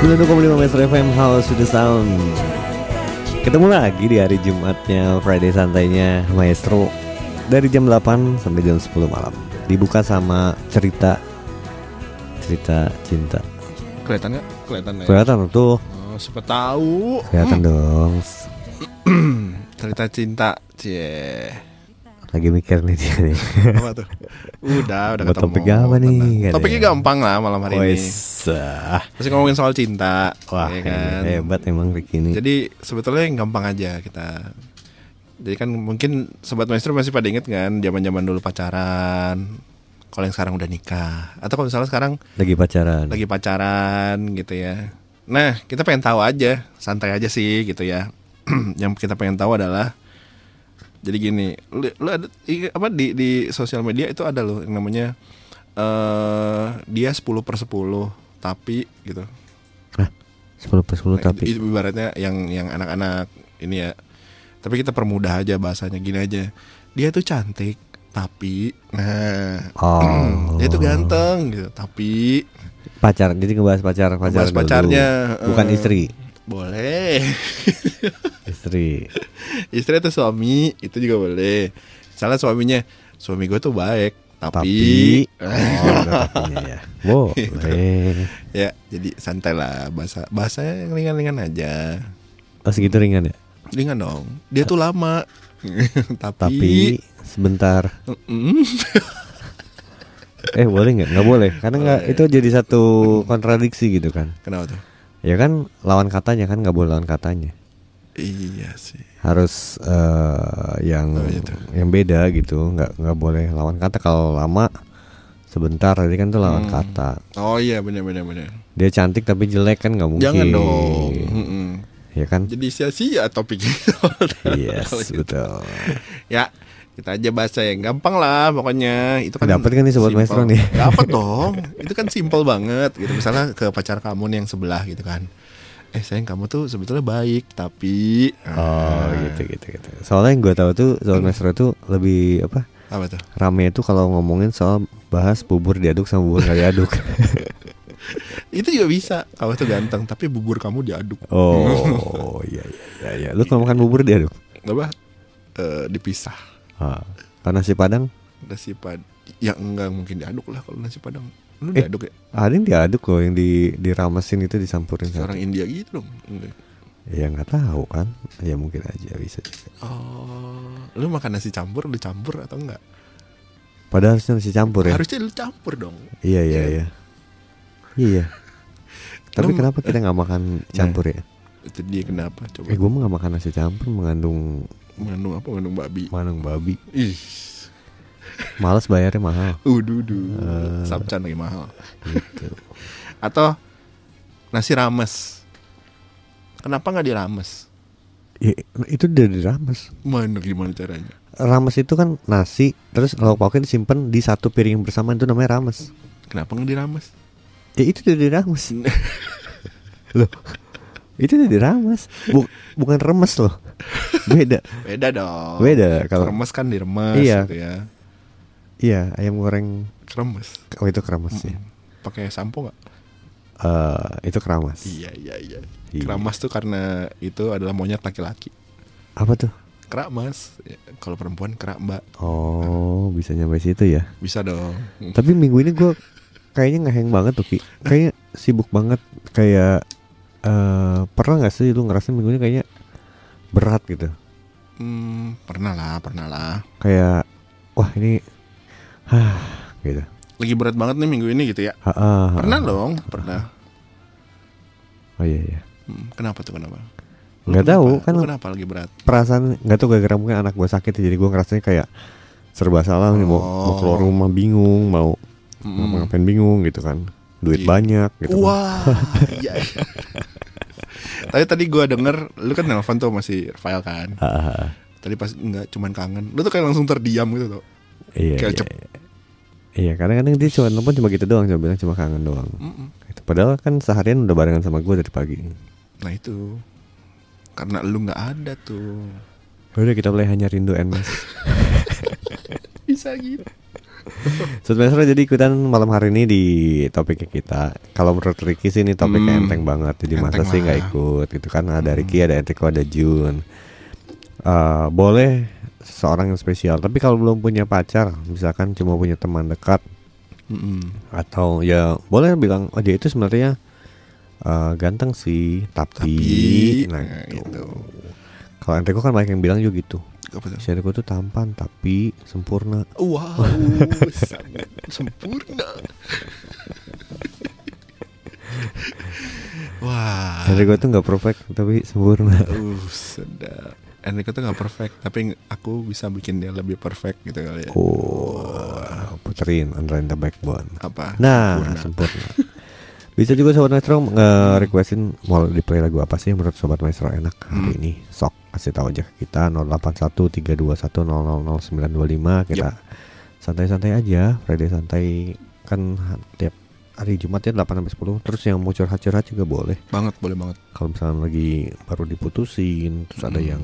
92,5 Metro FM House with the Sound Ketemu lagi di hari Jumatnya Friday santainya Maestro Dari jam 8 sampai jam 10 malam Dibuka sama cerita Cerita cinta Kelihatan nggak? Kelihatan ya. Kelihatan tuh Oh, siapa tahu. Kelihatan dong Cerita cinta, cie. Lagi mikir nih dia nih Apa tuh? Udah, udah Buat ketemu. topik apa nih, katanya? Topiknya gampang lah malam hari ini. Wes ah. Masih ngomongin soal cinta, Wah ya kan? hebat emang Ricky ini Jadi sebetulnya yang gampang aja kita. Jadi kan mungkin sobat maestro masih pada inget kan zaman-zaman dulu pacaran. Kalau yang sekarang udah nikah atau kalau misalnya sekarang Lagi pacaran lagi pacaran gitu ya. Nah, kita pengen tahu aja, santai aja sih gitu ya. yang kita pengen tahu adalah jadi gini, lu, lu ada apa di di sosial media itu ada loh yang namanya eh dia 10 per 10 tapi gitu. Hah? 10 per 10 Nah, tapi itu ibaratnya yang yang anak-anak ini ya. Tapi kita permudah aja bahasanya gini aja. Dia tuh cantik tapi nah Oh dia tuh ganteng gitu tapi Pacar Jadi ngebahas pacar pacar Ngebahas dulu. pacarnya, Bukan eh. istri boleh. Istri. Istri atau suami itu juga boleh. Misalnya suaminya suami gue tuh baik tapi, Tapi Oh tapinya ya. Boleh. Ya jadi santai lah. Bahasa bahasanya yang ringan-ringan aja. Oh segitu ringan ya? Ringan dong. Dia tuh lama. Tapi, Tapi sebentar. Eh boleh nggak? Nggak boleh. Karena nggak itu jadi satu kontradiksi gitu kan? Kenapa tuh Ya kan lawan katanya kan nggak boleh lawan katanya iya sih harus eh, yang Oh, gitu. yang beda gitu nggak nggak boleh lawan kata kalau lama sebentar tadi kan tuh lawan Hmm. kata oh iya benar benar benar dia cantik tapi jelek kan nggak mungkin jangan dong Mm-mm. ya kan? Jadi sia-sia topik itu. Yes, gitu. betul. Ya, kita aja bahasa yang gampang lah pokoknya. Itu kan Dapat kan nih Sobat simple. Maestro nih? Dapat dong. Itu kan simple banget gitu. Misalnya ke pacar kamu nih yang sebelah gitu kan. Eh sayang kamu tuh sebetulnya baik tapi Oh Ah, gitu gitu gitu. Soalnya yang gue tahu tuh Sobat Maestro tuh lebih apa? Apa tuh? Rame itu kalau ngomongin soal bahas bubur diaduk sama bubur nggak diaduk. Itu juga bisa. Kamu tuh ganteng tapi bubur kamu diaduk. oh iya iya iya. iya. Lu kalau makan bubur diaduk? Apa? Eh, dipisah. Ah. Kalau nasi padang Nasi pad ya enggak mungkin diaduk lah kalau nasi padang. Lu Eh. diaduk ya? ada yang diaduk loh yang di diramesin itu disampurin Orang satu. India gitu dong. Enggak. Ya nggak tahu kan? Ya mungkin aja bisa juga. Oh, lu makan nasi campur lu campur atau enggak? Padahal harusnya nasi campur ya. Harusnya lu campur dong. Iya iya iya. Iya. Tapi Lu- kenapa kita nggak makan campur ya? Itu dia kenapa? Coba. Eh gue mah nggak makan nasi campur mengandung Mengandung apa? Mengandung babi. mengandung babi. Ih, Males bayarnya mahal. uduh, uduh. Eh. Sabcan lagi mahal. Gitu. Atau nasi rames. Kenapa nggak dirames? Ya, itu udah dirames. Mana gimana caranya? Rames itu kan nasi, terus lauk pauknya disimpan di satu piring bersamaan itu namanya rames. Kenapa nggak dirames? Ya itu udah dirames. Loh. Itu udah dirames. Bu- bukan remes loh. Beda. Beda dong. Beda kalau Remes kan diremes Iya. gitu ya. iya ayam goreng Kremes. oh itu keramas ya. Mm. Pakai sampo nggak? Eh, itu keramas. Iya iya iya. Iya. Keramas tuh karena itu adalah monyet laki-laki. Apa tuh? Keramas. Ya, kalau perempuan kerak mbak. Oh, bisa nyampe situ ya. Bisa dong. Tapi minggu ini gue kayaknya ngeheng banget tuh Ki. Kayaknya sibuk banget. Kayak eh pernah nggak sih lu ngerasain minggu ini kayaknya berat gitu. Hmm, pernah lah, pernah lah. Kayak wah ini, hah gitu. Lagi berat banget nih minggu ini gitu ya. Ha, ha, ha. Pernah dong, pernah. Oh iya iya. Hmm, kenapa tuh kenapa? Nggak tahu, kan- Lu kenapa lagi berat? Perasaan nggak tahu gara-gara mungkin anak gue sakit ya, jadi gue ngerasanya kayak serba salah nih mau mau keluar Oh. rumah bingung mau mau Mm. ngapain bingung gitu kan duit Iya. banyak gitu kan. Wah, iya. iya. Tapi tadi gua denger lu kan nelpon tuh masih Rafael kan. Ha. Tadi pas enggak cuman kangen. Lu tuh kayak langsung terdiam gitu tuh. Iya, Kayak iya, cep- iya. Iya, kadang-kadang dia cuma nelfon cuma gitu doang, cuma bilang cuma kangen doang. Mm-mm. Gitu. Padahal kan seharian udah barengan sama gue dari pagi. Nah itu karena lu nggak ada tuh. Udah kita mulai hanya rindu NS. Bisa gitu. Sebenarnya jadi ikutan malam hari ini di topiknya kita. Kalau menurut Ricky sih ini topiknya Hmm, enteng banget. Jadi masa enteng sih nggak ikut gitu kan? Ada Ricky, ada Enrico, ada Jun. Eh, boleh seseorang yang spesial. Tapi kalau belum punya pacar, misalkan cuma punya teman dekat Mm-mm. atau ya boleh bilang oh dia itu sebenarnya eh, ganteng sih, tapi, Tapi, nah, nah, gitu. gitu. Kalau Enrico kan banyak yang bilang juga gitu. Apa tuh? Tuh tampan tapi sempurna. Wow, sangat sempurna. Wah. Enrico tuh nggak perfect tapi sempurna. Uh, sedap. Enrico tuh gak perfect, tapi aku bisa bikin dia lebih perfect gitu kali ya. Oh, puterin Under the Backbone. Apa? Nah, Sempurna. sempurna. Bisa juga Sobat Maestro nge-requestin mau di play lagu apa sih menurut Sobat Maestro enak hari Hmm. ini. Sok kasih tahu aja ke kita 081321000925 kita santai-santai aja. Friday santai kan tiap hari Jumat ya 8 sampai 10. Terus yang mau curhat-curhat juga boleh. Banget, boleh banget. Kalau misalnya lagi baru diputusin, terus ada Hmm. yang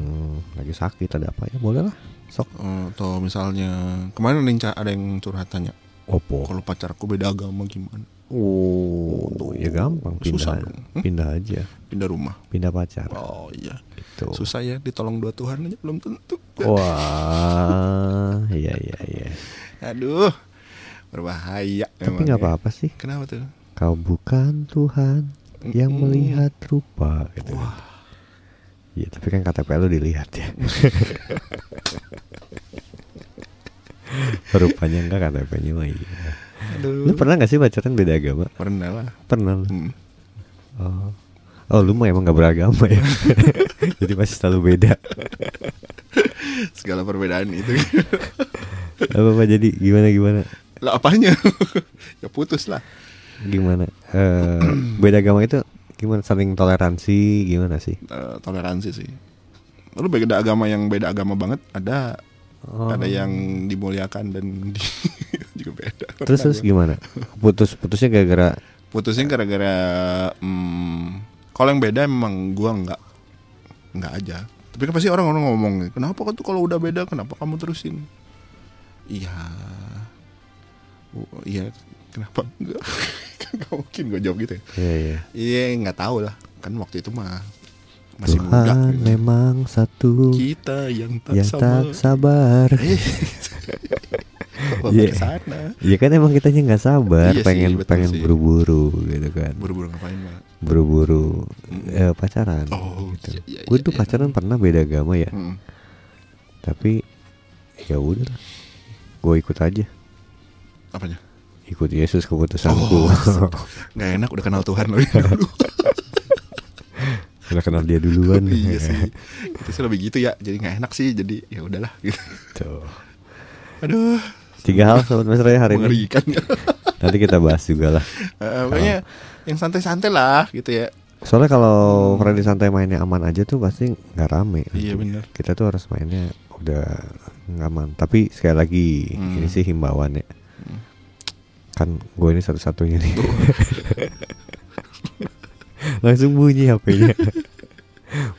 lagi sakit, ada apa ya boleh lah. Sok. Eh, atau misalnya kemarin ada yang, ada curhat tanya, Opo. kalau pacarku beda agama gimana? Oh, ya gampang Susah pindah, dong. Hmm? pindah aja, Pindah rumah. pindah pacar. Oh iya. Gitu. Susah ya ditolong dua Tuhan aja belum tentu. Wah, iya iya iya. Aduh. Berbahaya Tapi nggak ya. apa-apa sih. Kenapa tuh? Kau bukan Tuhan yang Mm-mm. melihat rupa. Gitu. Wah. Iya, tapi kan KTP lu dilihat ya. Rupanya enggak KTP-nya mah iya. Lu Aduh. pernah gak sih pacaran beda agama? Pernah lah. Pernah. lu? Hmm. Oh. Oh, lu mah emang gak beragama ya. Jadi pasti selalu beda. Segala perbedaan itu. Apa apa jadi gimana gimana? lah apanya? ya putus lah. Gimana? Eh beda agama itu gimana saling toleransi gimana sih? Eh, toleransi sih. Lalu beda agama yang beda agama banget ada Oh. ada yang dimuliakan dan di, juga beda. Terus terus gimana? Putus putusnya gara-gara Putusnya gara-gara hmm, kalau yang beda memang gua nggak nggak aja. Tapi kan pasti orang-orang ngomong, kenapa kan tuh kalau udah beda kenapa kamu terusin? Iya, Oh, iya kenapa enggak? Gak mungkin gue jawab gitu ya. Iya iya. Iya nggak tahu lah, kan waktu itu mah masih muda. Tuhan gitu. memang satu Kita yang tak yang sama. tak sabar. Iya. ke sana? Iya kan emang kitanya nggak sabar, Iya sih, pengen betul pengen sih. buru-buru gitu kan. Buru-buru ngapain mbak? Buru-buru eh, pacaran. Oh, gitu. iya, iya, Gue tuh iya. pacaran pernah beda agama ya, Hmm. tapi ya udah, gue ikut aja, Apanya? ikut Yesus keputusanku. Oh, Nggak enak udah kenal Tuhan loh dulu. Udah kenal dia duluan. iya sih. Itu sih lebih gitu ya. Jadi nggak enak sih. Jadi ya udahlah. Gitu. Tuh. Aduh. Tiga hal sobat mesra ya hari ini. Mengerikan. Nanti kita bahas juga lah. Eh, Pokoknya yang santai-santai lah gitu ya. Soalnya kalau Freddy santai mainnya aman aja tuh pasti nggak rame. Iya, bener. Kita tuh harus mainnya udah nggak aman. Tapi sekali lagi Hmm. ini sih himbauan ya. Kan gue ini satu-satunya nih. Langsung bunyi HP-nya.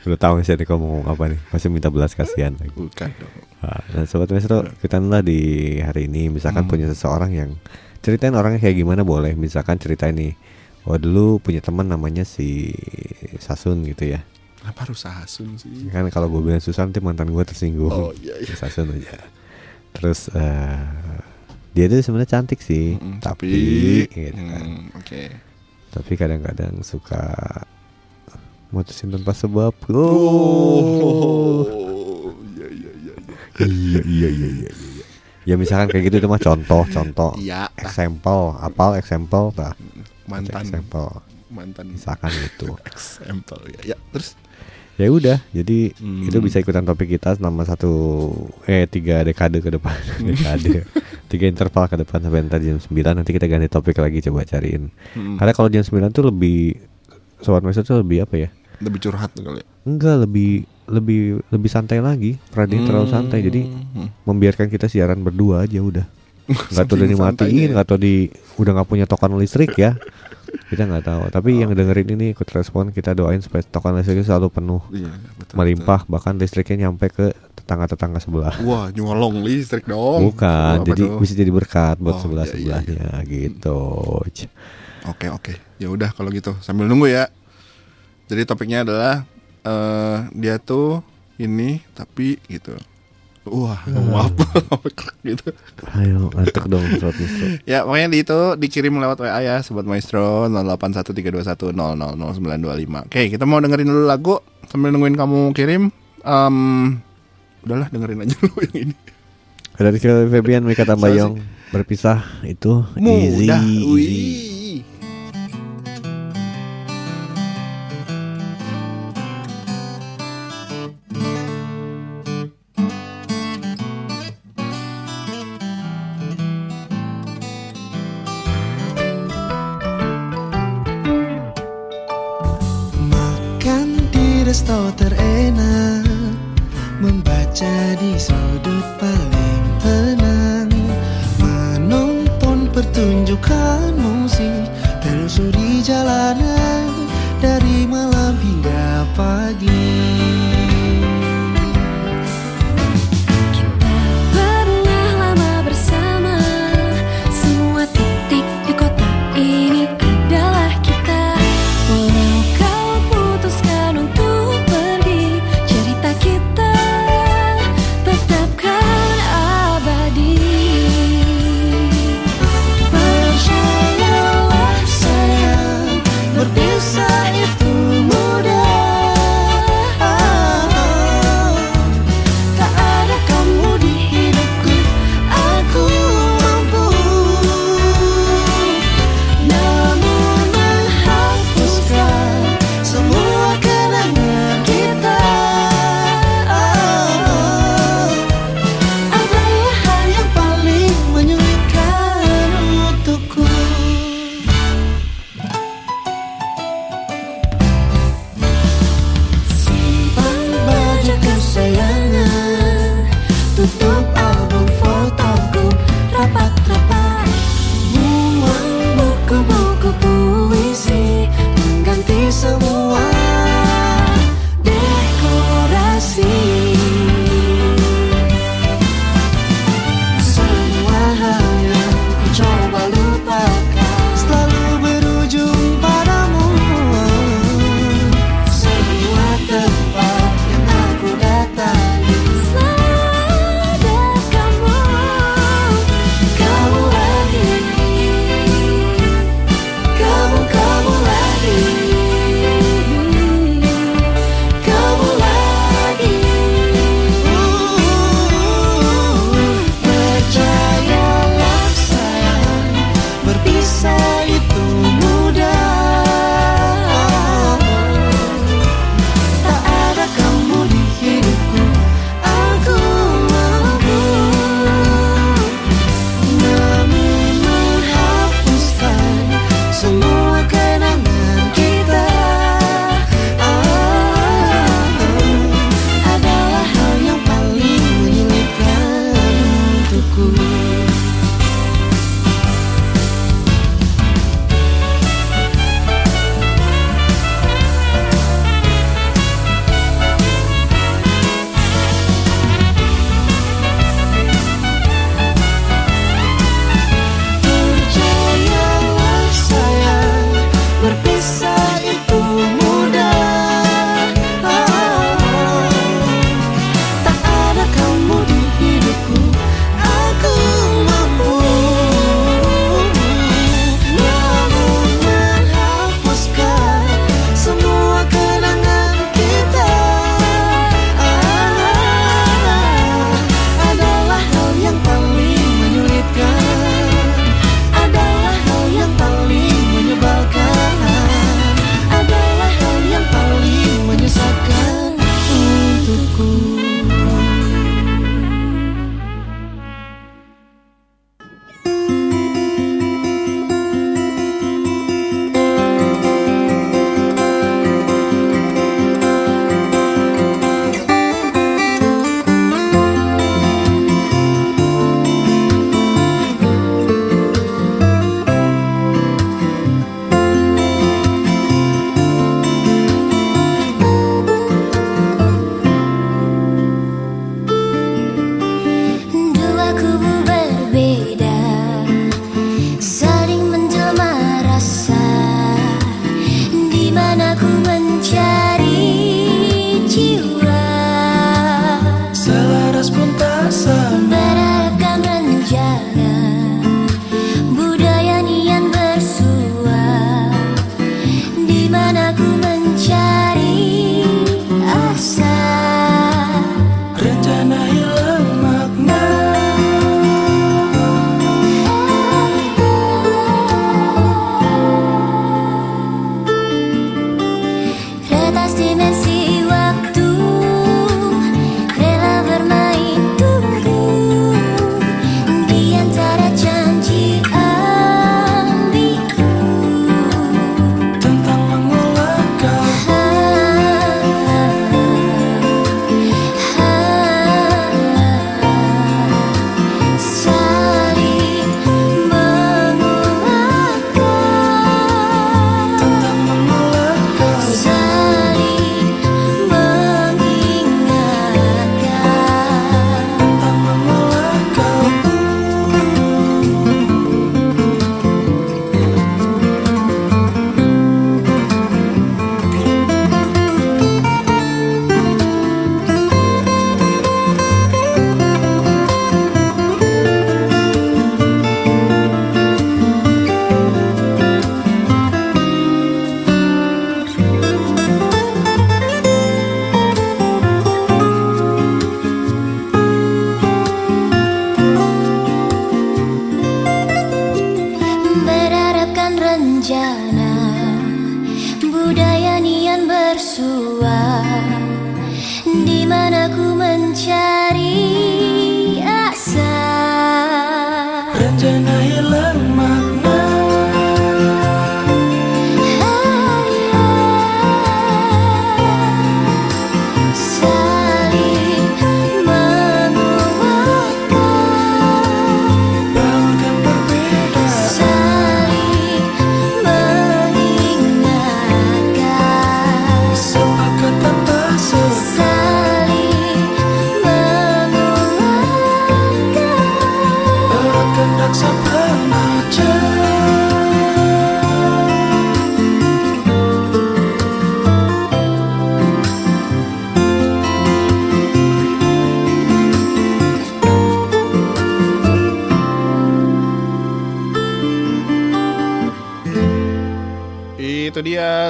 udah tahu sih kamu mau ngomong apa nih. Pasti minta belas kasihan lagi. Bukan dong. Nah, sobat Mesro, kita lah di hari ini misalkan Hmm. punya seseorang yang ceritain orangnya kayak gimana boleh. Misalkan ceritain nih, oh dulu punya teman namanya si Sasun gitu ya. Kenapa harus Sasun sih? Kan kalau gue bilang Susan nanti mantan gue tersinggung. Oh iya iya. Si Sasun aja. Terus eh, dia tuh sebenarnya cantik sih, Mm, tapi, gitu kan. hmm, Oke. Tapi kadang-kadang suka mutusin tanpa sebab. Oh. Iya iya iya. iya. iya iya iya iya. iya. Ya misalkan kayak gitu itu mah contoh, contoh. Iya. example apal example nah Mantan. example Mantan. misalkan gitu Example ya. Ya terus. ya udah jadi Hmm. itu bisa ikutan topik kita selama satu eh tiga dekade ke depan dekade tiga interval ke depan sampai ntar jam 9 nanti kita ganti topik lagi coba cariin Hmm. karena kalau jam 9 tuh lebih sobat mesra tuh lebih apa ya Lebih curhat kali. ya. enggak lebih lebih lebih santai lagi Friday terlalu santai jadi Hmm. membiarkan kita siaran berdua aja udah nggak tahu udah dimatiin nggak tahu di udah nggak punya token listrik ya kita nggak tahu tapi yang dengerin ini ikut respon kita doain supaya token listriknya selalu penuh Iya, betul, melimpah bahkan listriknya nyampe ke tetangga-tetangga sebelah betul. Wah, nyolong listrik dong. bukan Apa jadi tuh? bisa jadi berkat buat Oh, sebelah iya, iya, sebelahnya gitu Oke, oke. Ya udah kalau gitu sambil nunggu ya. Jadi topiknya adalah eh dia tuh ini tapi gitu. Wah, maaf gitu. ayo antuk dong sobat Mistro. Ya, pokoknya di itu dikirim lewat WA ya sobat Maestro 081321000925. Oke, kita mau dengerin dulu lagu sambil nungguin kamu kirim. Em udahlah dengerin aja dulu yang ini. dari Febian Mika Tambayong berpisah itu easy, Mudah. easy. Wih.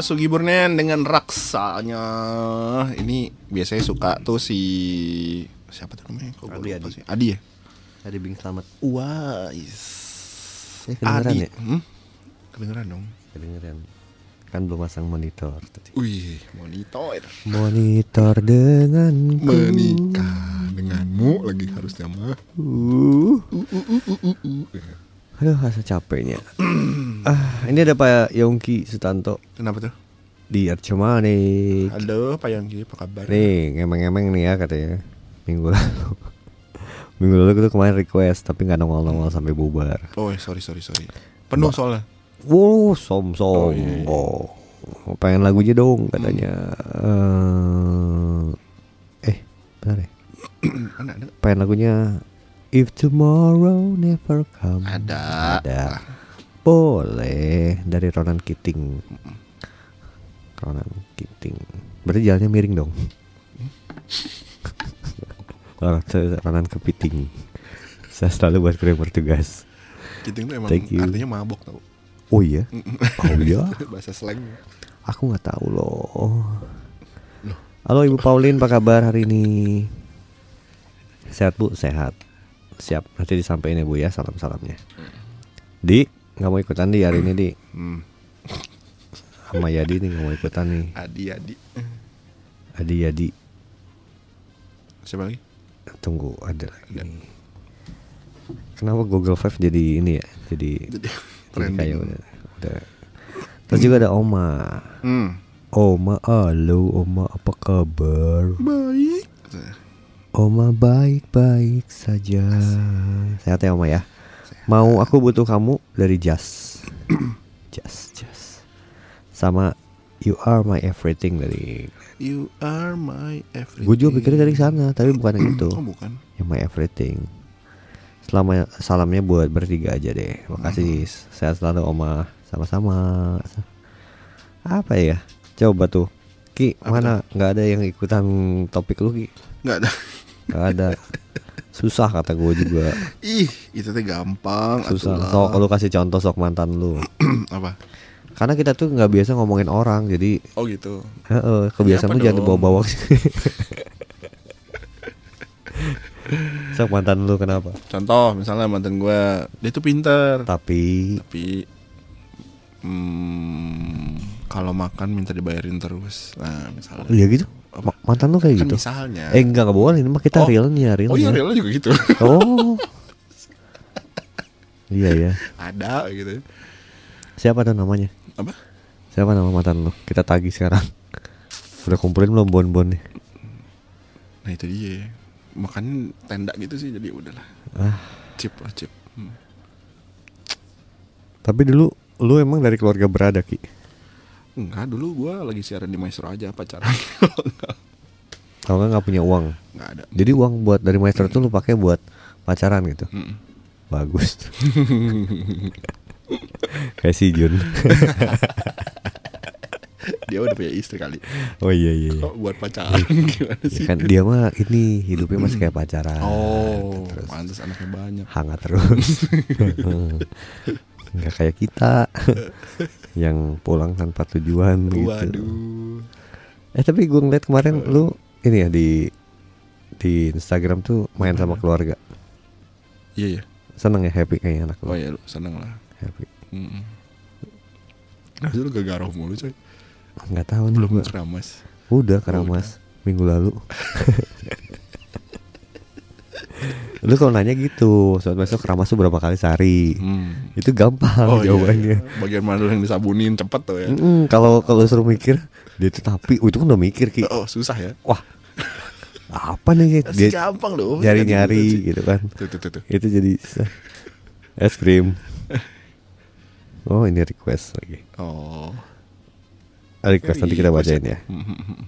Sugi Burnen dengan raksanya. Ini biasanya suka tuh si siapa tuh namanya? Kok Adi, Adi. sih? Adi ya? Tadi Bing selamat. Wais. Eh, kedengeran Adi. ya? Hmm? Kedengeran dong. Kedengeran. Kan belum pasang monitor tadi. Wih, monitor. Monitor dengan Menikah denganmu lagi harusnya mah. Uh. Aduh, rasa capeknya. ah, ini ada Pak Yongki Sutanto Kenapa tuh? di Arcomani. Halo Pak Yongki, apa kabar? Nih, ngemeng-ngemeng nih ya katanya. Minggu lalu. Minggu lalu itu kemarin request tapi nggak nongol-nongol sampai bubar. Oh, sorry sorry sorry. Penuh soalnya. Wow, som som. Oh, iya, iya. Oh, pengen lagunya dong katanya. Eh, eh, benar ya? Pengen lagunya If Tomorrow Never Come. Ada. Ada. Boleh dari Ronan Keating. Ronan Keating. Berarti jalannya miring dong. Orang Ronan Kepiting. Saya selalu buat keren bertugas. Kiting tuh emang Thank you. artinya mabok tau. Oh iya? Oh iya? Bahasa slang. Aku nggak tahu loh. Halo Ibu Pauline, apa kabar hari ini? Sehat Bu, sehat. Siap, nanti disampaikan ya Bu ya salam-salamnya. Di, nggak mau ikutan di hari ini di. Hmm. Sama Yadi nih nggak mau ikutan nih. Adi Adi. Adi Yadi, Siapa lagi? tunggu ada lagi. nih. Kenapa Google Five jadi ini ya? Jadi, Jadi jadi kayak udah, udah. Terus juga ada Oma. Hmm. Oma, halo Oma, apa kabar? Baik. Oma baik-baik saja. Sehat ya Oma ya. Mau aku butuh kamu dari Just. Just, Just. Sama You Are My Everything dari. You are my everything. Gue juga pikirnya dari sana, tapi bukan yang itu. Oh bukan. Yang My Everything. selama salamnya buat bertiga aja deh. Makasih. Sehat selalu Oma. Sama-sama. Apa ya? Coba tuh. Ki, mana nggak ada yang ikutan topik lu Ki? Nggak ada Nggak ada. Susah kata gue juga. ih itu teh gampang Susah. Sok lu kasih contoh sok mantan lu. apa Karena kita tuh nggak biasa ngomongin orang, jadi oh gitu heeh, kebiasaan lu jangan dibawa-bawa. sok mantan lu kenapa? contoh misalnya mantan gue dia tuh pinter Tapi tapi hmm, kalau makan minta dibayarin terus nah misalnya Iya gitu. Ma- mantan lu kayak kan gitu. misalnya Eh enggak enggak boleh, ini mah kita Oh. realnya, realnya. oh iya realnya juga gitu Oh. iya ya. ada gitu Siapa tuh namanya? apa Siapa nama mantan lu? Kita tagih sekarang. Udah kumpulin belum bon-bonnya? nah itu dia makan tenda gitu sih jadi udahlah Ah, chip lah chip Hmm. tapi dulu lu emang dari keluarga berada Ki. Enggak dulu gue lagi siaran di Maestro aja pacaran Kalau nggak nggak punya uang. nggak ada Jadi uang buat dari maestro tuh lu pakai buat pacaran gitu. Mm-mm. Bagus. Kayak si Jun. dia udah punya istri kali Oh iya iya. iya. kok buat pacaran gimana Ya sih kan dia mah ini hidupnya masih kayak pacaran. oh Terus pantas anaknya banyak hangat terus. Nggak kayak kita yang pulang tanpa tujuan gitu. waduh Eh tapi gue ngeliat kemarin lu ini ya di di Instagram tuh main sama keluarga. iya ya Seneng ya happy kayaknya anak lu. oh ya lu seneng lah Happy. Mm-mm. Nah, lu gak garoh mulu coy Nggak tahu nih Belum gua. keramas Udah keramas minggu lalu. lu kalau nanya gitu, soal besok keramas tuh berapa kali sehari? hmm. Itu gampang iya, jawabannya. iya. Bagian mana yang disabunin cepet tuh ya Kalau kalau suruh mikir, dia tuh tapi oh, itu kan udah mikir ki. Oh susah ya Wah, apa nih dia gampang loh nyari nyari gitu sih. gitu kan? Tuh tuh tuh, tuh. Itu jadi es krim. Oh ini request lagi. Oh Request nanti kita bacain ya. Hmm,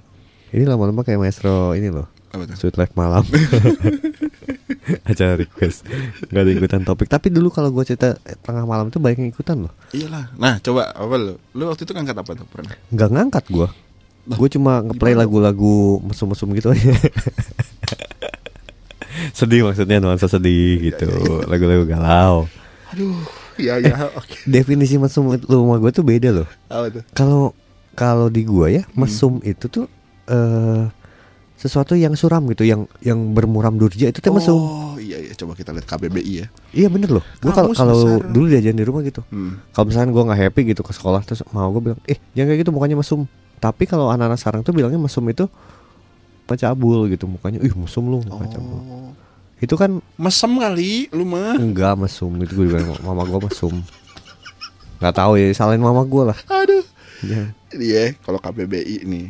Ini lama-lama kayak maestro ini loh. Apa tuh? Sweet Life malam. Acara request. Gak ada ikutan topik. Tapi dulu kalau gue cerita eh, tengah malam itu banyak yang ikutan loh. Iyalah. Nah coba apa lu? Lu waktu itu ngangkat apa tuh pernah Gak ngangkat gue Gue cuma ngeplay lagu-lagu mesum-mesum gitu aja. Sedih maksudnya nuansa sedih gitu. Lagu-lagu galau. Aduh Iya iya oke. Definisi mesum itu rumah gue tuh beda loh. Apa tuh? Kalau kalau di gua ya mesum itu tuh eh sesuatu yang suram gitu, yang yang bermuram durja itu tuh mesum. Oh iya iya Coba kita lihat KBBI ya Iya bener loh. Gua kalau kalau dulu diajarin di rumah gitu. hmm. Kalau misalnya gua nggak happy gitu ke sekolah terus mau gue bilang, eh jangan kayak gitu mukanya mesum. Tapi kalau anak-anak sekarang tuh bilangnya mesum itu cabul gitu mukanya. Ih mesum lu muka cabul. Oh Itu kan Mesem kali Lu mah enggak mesum itu gue bilang mama gua mesum. Gak tahu ya salahin mama gua lah. Aduh Ya. Iya Kalau KBBI nih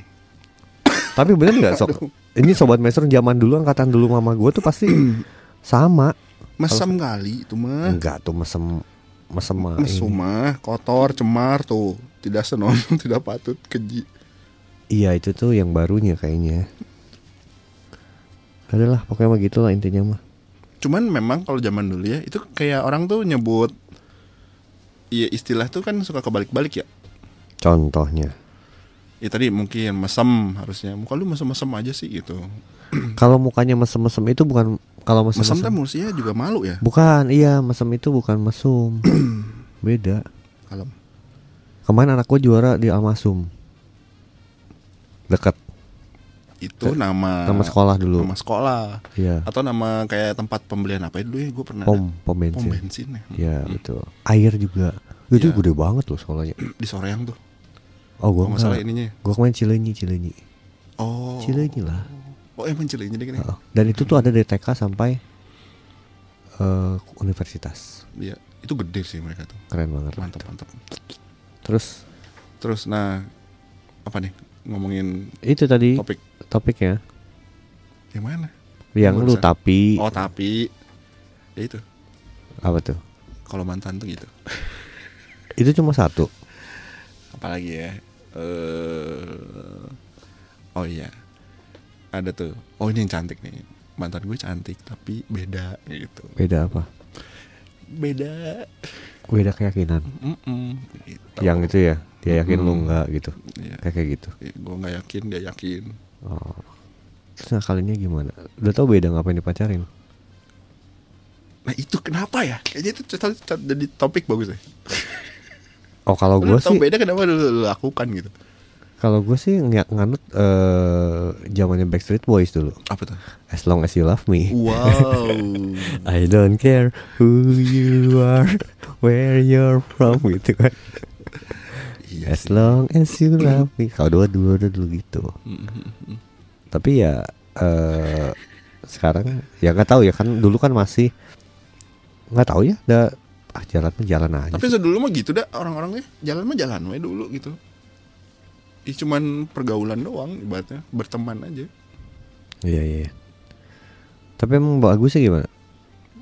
Tapi bener nggak sok? Ini sobat maestro zaman dulu angkatan dulu mama gue tuh pasti sama. Mesem kali itu mah Enggak tuh mesem mesem mah Mesum mah Kotor Cemar tuh Tidak senon Tidak patut Keji Iya itu tuh yang barunya kayaknya. Adalah pokoknya mah gitu lah intinya mah. Cuman memang kalau zaman dulu ya itu kayak orang tuh nyebut Iya istilah tuh kan suka kebalik-balik ya. Contohnya. Ya tadi mungkin mesem harusnya. Muka lu mesem-mesem aja sih gitu. Kalau mukanya mesem-mesem itu bukan kalau Mesem mesem-mesem. tuh manusia juga malu ya. Bukan, iya mesem itu bukan mesum. Beda. Kalem. Kemarin anak gue juara di Amasum. Dekat Itu nama nama sekolah dulu. Nama sekolah. Iya. Atau nama kayak tempat pembelian apa ya dulu ya gue pernah Pom, pom Pom bensin. bensin ya. Iya betul. Air juga. Itu Iya. gede banget loh sekolahnya. Di Soreang tuh. Oh gue Kalau nggak salah ininya. Gue kemarin Cilenyi, Cilenyi. Oh. Cilenyi lah. Oh emang Cilenyi deh gini. Heeh. Dan itu tuh ada dari TK sampai eh, universitas. Iya, itu gede sih mereka tuh. Keren banget. Mantap mantap. Terus Terus nah apa nih ngomongin itu tadi topik topiknya yang mana? yang lu tapi Oh tapi ya itu apa tuh? kalau mantan tuh gitu. Itu cuma satu. Apalagi ya? Eh oh iya ada tuh. Oh ini yang cantik nih. Mantan gue cantik tapi beda gitu. Beda apa? beda. Beda keyakinan. Mm-mm, gitu. Yang itu ya, dia yakin lu Mm-mm. enggak gitu. Iya. Kayak kayak gitu. gue nggak yakin dia yakin. Oh. Terus ngakalinnya gimana? Udah tau beda ngapain dipacarin? Nah itu kenapa ya? Kayaknya itu jadi topik bagus ya. Oh kalau gue sih, beda kenapa lu, lu lakukan gitu? kalau gue sih ng nganut zamannya Backstreet Boys dulu. Apa tuh? As long as you love me. Wow. I don't care who you are, where you're from gitu kan. Iya As long as you love me. Kalau dua dua dua dulu gitu. Tapi ya eh sekarang ya nggak tahu ya kan dulu kan masih nggak tahu ya. Da, ah jalan mah jalan aja. Tapi dulu mah gitu dah orang-orangnya jalan mah jalan we dulu gitu. Ih cuman pergaulan doang ibaratnya berteman aja. Iya iya. Tapi emang bagusnya gimana?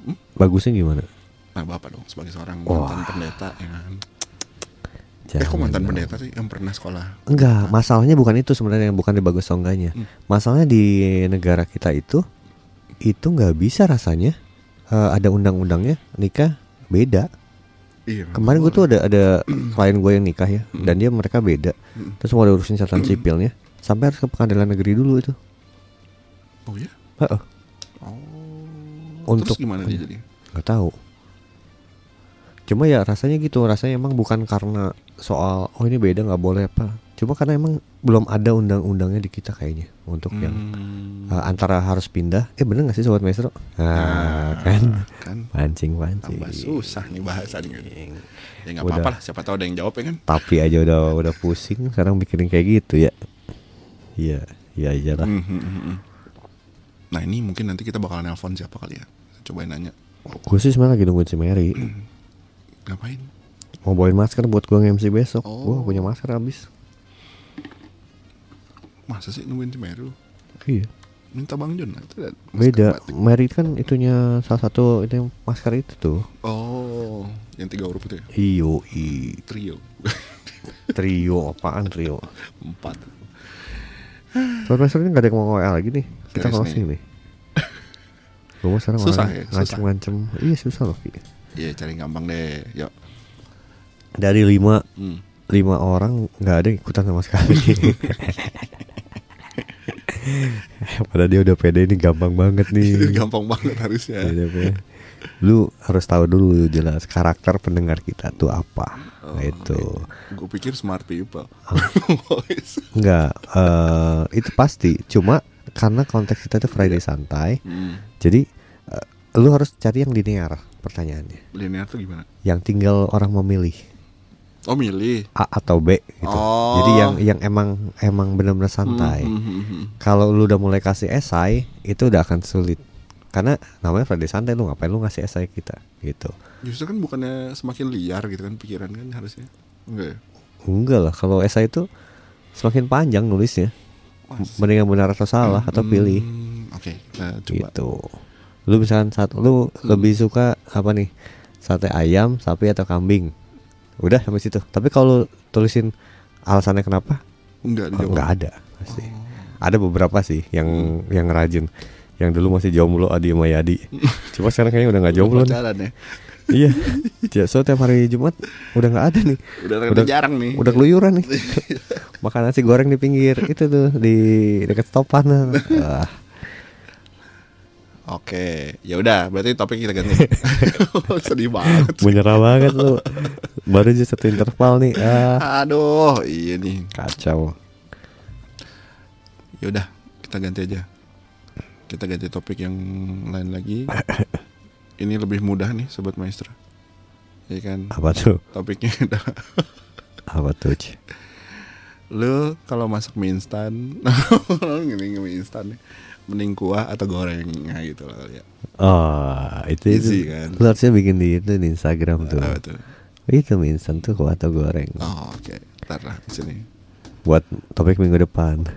Hmm? Bagusnya gimana? Nah bapak dong sebagai seorang Wah. mantan pendeta ya kan. eh kok mantan dong. pendeta sih yang pernah sekolah? Enggak, masalahnya bukan itu sebenarnya bukan di bagus atau enggaknya. Hmm. Masalahnya di negara kita itu itu nggak bisa rasanya eh, ada undang-undangnya nikah beda. Iya. Kemarin gue tuh ada ada klien gue yang nikah ya dan dia mereka beda. Hmm. Terus mau ada urusin catatan sipilnya sampai harus ke pengadilan negeri dulu itu. Oh ya? Heeh. Oh. Untuk- Terus gimana dia jadi? nggak tahu. Cuma ya rasanya gitu, rasanya emang bukan karena soal oh ini beda nggak boleh apa. Cuma karena emang belum ada undang-undangnya di kita kayaknya untuk yang Hmm. Uh, antara harus pindah. Eh bener gak sih sobat maestro? Nah, kan. kan. Pancing pancing. Tambah susah nih bahasa nih. Ya nggak apa-apa lah, siapa tahu ada yang jawab ya kan. tapi aja udah udah pusing sekarang mikirin kayak gitu ya. Iya iya aja lah. Hmm, hmm, hmm, hmm. Nah ini mungkin nanti kita bakal nelpon siapa kali ya? Cobain nanya. Gue sih sebenarnya lagi nungguin si Mary. Ngapain? mau bawain masker buat gue nge-MC besok. Oh. gue punya masker habis Masa sih nungguin si Meru? iya Minta Bang John lah, itu masker beda batik. Mary kan itunya salah satu itu yang masker itu tuh Oh Yang tiga huruf itu ya? iyo i Trio trio apaan trio Empat sobat maestro ini gak ada yang mau WA lagi nih kita Serius closing nih gue mau sekarang Susah ya, susah. ngancem-ngancem iya susah loh. Iya cari gampang deh Yuk dari lima hmm. lima orang nggak ada yang ikutan sama sekali. Padahal dia udah pede ini gampang banget nih. Gampang banget harusnya pede. Lu harus tahu dulu jelas karakter pendengar kita tuh apa. Oh, itu Gue pikir smart people Boys. enggak eh, itu pasti. Cuma karena konteks kita itu Friday santai, hmm. jadi eh, lu harus cari yang linear pertanyaannya. Linear tuh gimana? Yang tinggal orang memilih Oh milih A atau B gitu. Oh. Jadi yang yang emang emang benar-benar santai. Hmm, hmm, hmm, hmm. kalau lu udah mulai kasih esai itu udah akan sulit karena namanya Friday santai lu ngapain lu ngasih esai kita gitu Justru kan bukannya semakin liar gitu kan pikiran kan harusnya Enggak ya? enggak lah kalau esai itu semakin panjang nulisnya Masa? mendingan benar atau salah atau Hmm, pilih Oke, nah, coba. gitu lu misalkan satu lu lebih suka apa nih sate ayam sapi atau kambing udah sampai situ. Tapi kalau tulisin alasannya kenapa? Enggak oh, dijawab. nggak ada pasti. Ada beberapa sih yang yang rajin. Yang dulu masih jomblo Adi sama Yadi. Cuma sekarang kayaknya udah nggak jomblo nih. Ya. iya. Ya, so tiap hari Jumat udah nggak ada nih. Udah rada jarang nih. udah keluyuran nih. Makan nasi goreng di pinggir itu tuh di dekat stopan Wah, Oke, ya udah, berarti topik kita ganti. Sedih banget. menyerah banget lu baru aja satu interval nih ah Aduh, iya nih. kacau Ya udah, kita ganti aja. Kita ganti topik yang lain lagi. Ini lebih mudah nih, sobat maestro. Ya kan? apa tuh Topiknya adalah apa tuh lu kalau masak mie instan, gini mie instan nih, mending kuah atau goreng nah gitu lah ya. oh itu itu Easy, kan? lu harusnya bikin di itu di Instagram tuh Apa tuh? itu mie instan tuh kuah atau goreng Oh, oke. Ntar lah di sini. buat topik minggu depan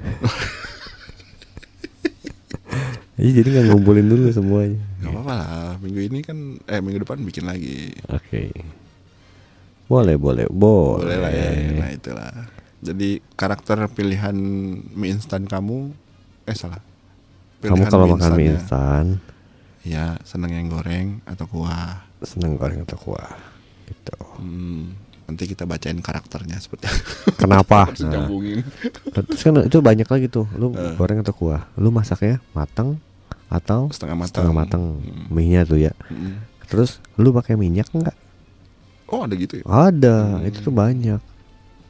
Iya jadi nggak ngumpulin dulu semuanya. Gak apa-apa lah. Minggu ini kan, eh minggu depan bikin lagi. Oke. Boleh boleh boleh. Boleh lah ya. Nah itulah. Jadi karakter pilihan mie instan kamu, eh salah. Kamu kalau makan mie instan ya seneng yang goreng atau kuah. Seneng goreng atau kuah gitu. Hmm, nanti kita bacain karakternya seperti Kenapa? Nah, terus kan itu banyak lagi tuh. Lu Eh. goreng atau kuah? Lu masaknya matang atau Setengah matang. setengah matang Hmm. mie-nya tuh ya. Hmm. Terus lu pakai minyak enggak? Oh ada gitu ya? Ada, Hmm. itu tuh banyak.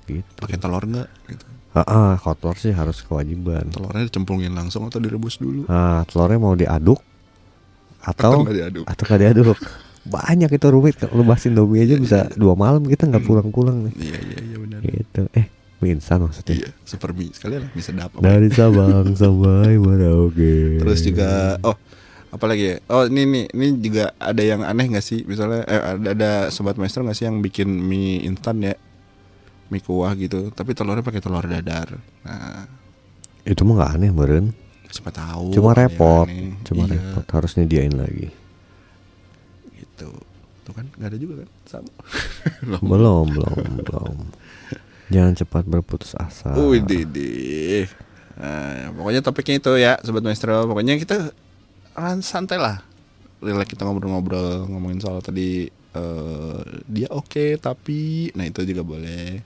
Gitu. Pakai telur nggak? Gitu. Ah, ah, kotor sih harus kewajiban. Telurnya dicemplungin langsung atau direbus dulu? Nah, telurnya mau diaduk atau nggak diaduk? atau nggak diaduk. Banyak itu rumit. Lu bahas Indomie aja bisa dua malam kita nggak pulang-pulang nih. Iya iya iya benar. Gitu. Eh, mie instan maksudnya. Iya, super mie sekalian lah mie sedap. Dari Sabang sampai Merauke. Terus juga oh apalagi ya? Oh ini nih ini juga ada yang aneh nggak sih? Misalnya eh, ada ada sobat maestro nggak sih yang bikin mie instan ya? Mie kuah gitu, tapi telurnya pakai telur dadar. Nah, itu mah nggak aneh meren. siapa tahu. Cuma repot. aneh. Cuma Iya, repot. Harus nyediain lagi. Gitu. Tuh kan nggak ada juga kan? Sama. Belum, belum, belum. Jangan cepat berputus asa. Wih, deh. Nah, pokoknya topiknya itu ya, sobat maestro. Pokoknya kita ran- santai lah. Relax kita ngobrol-ngobrol ngomongin soal tadi eh, dia oke tapi nah itu juga boleh.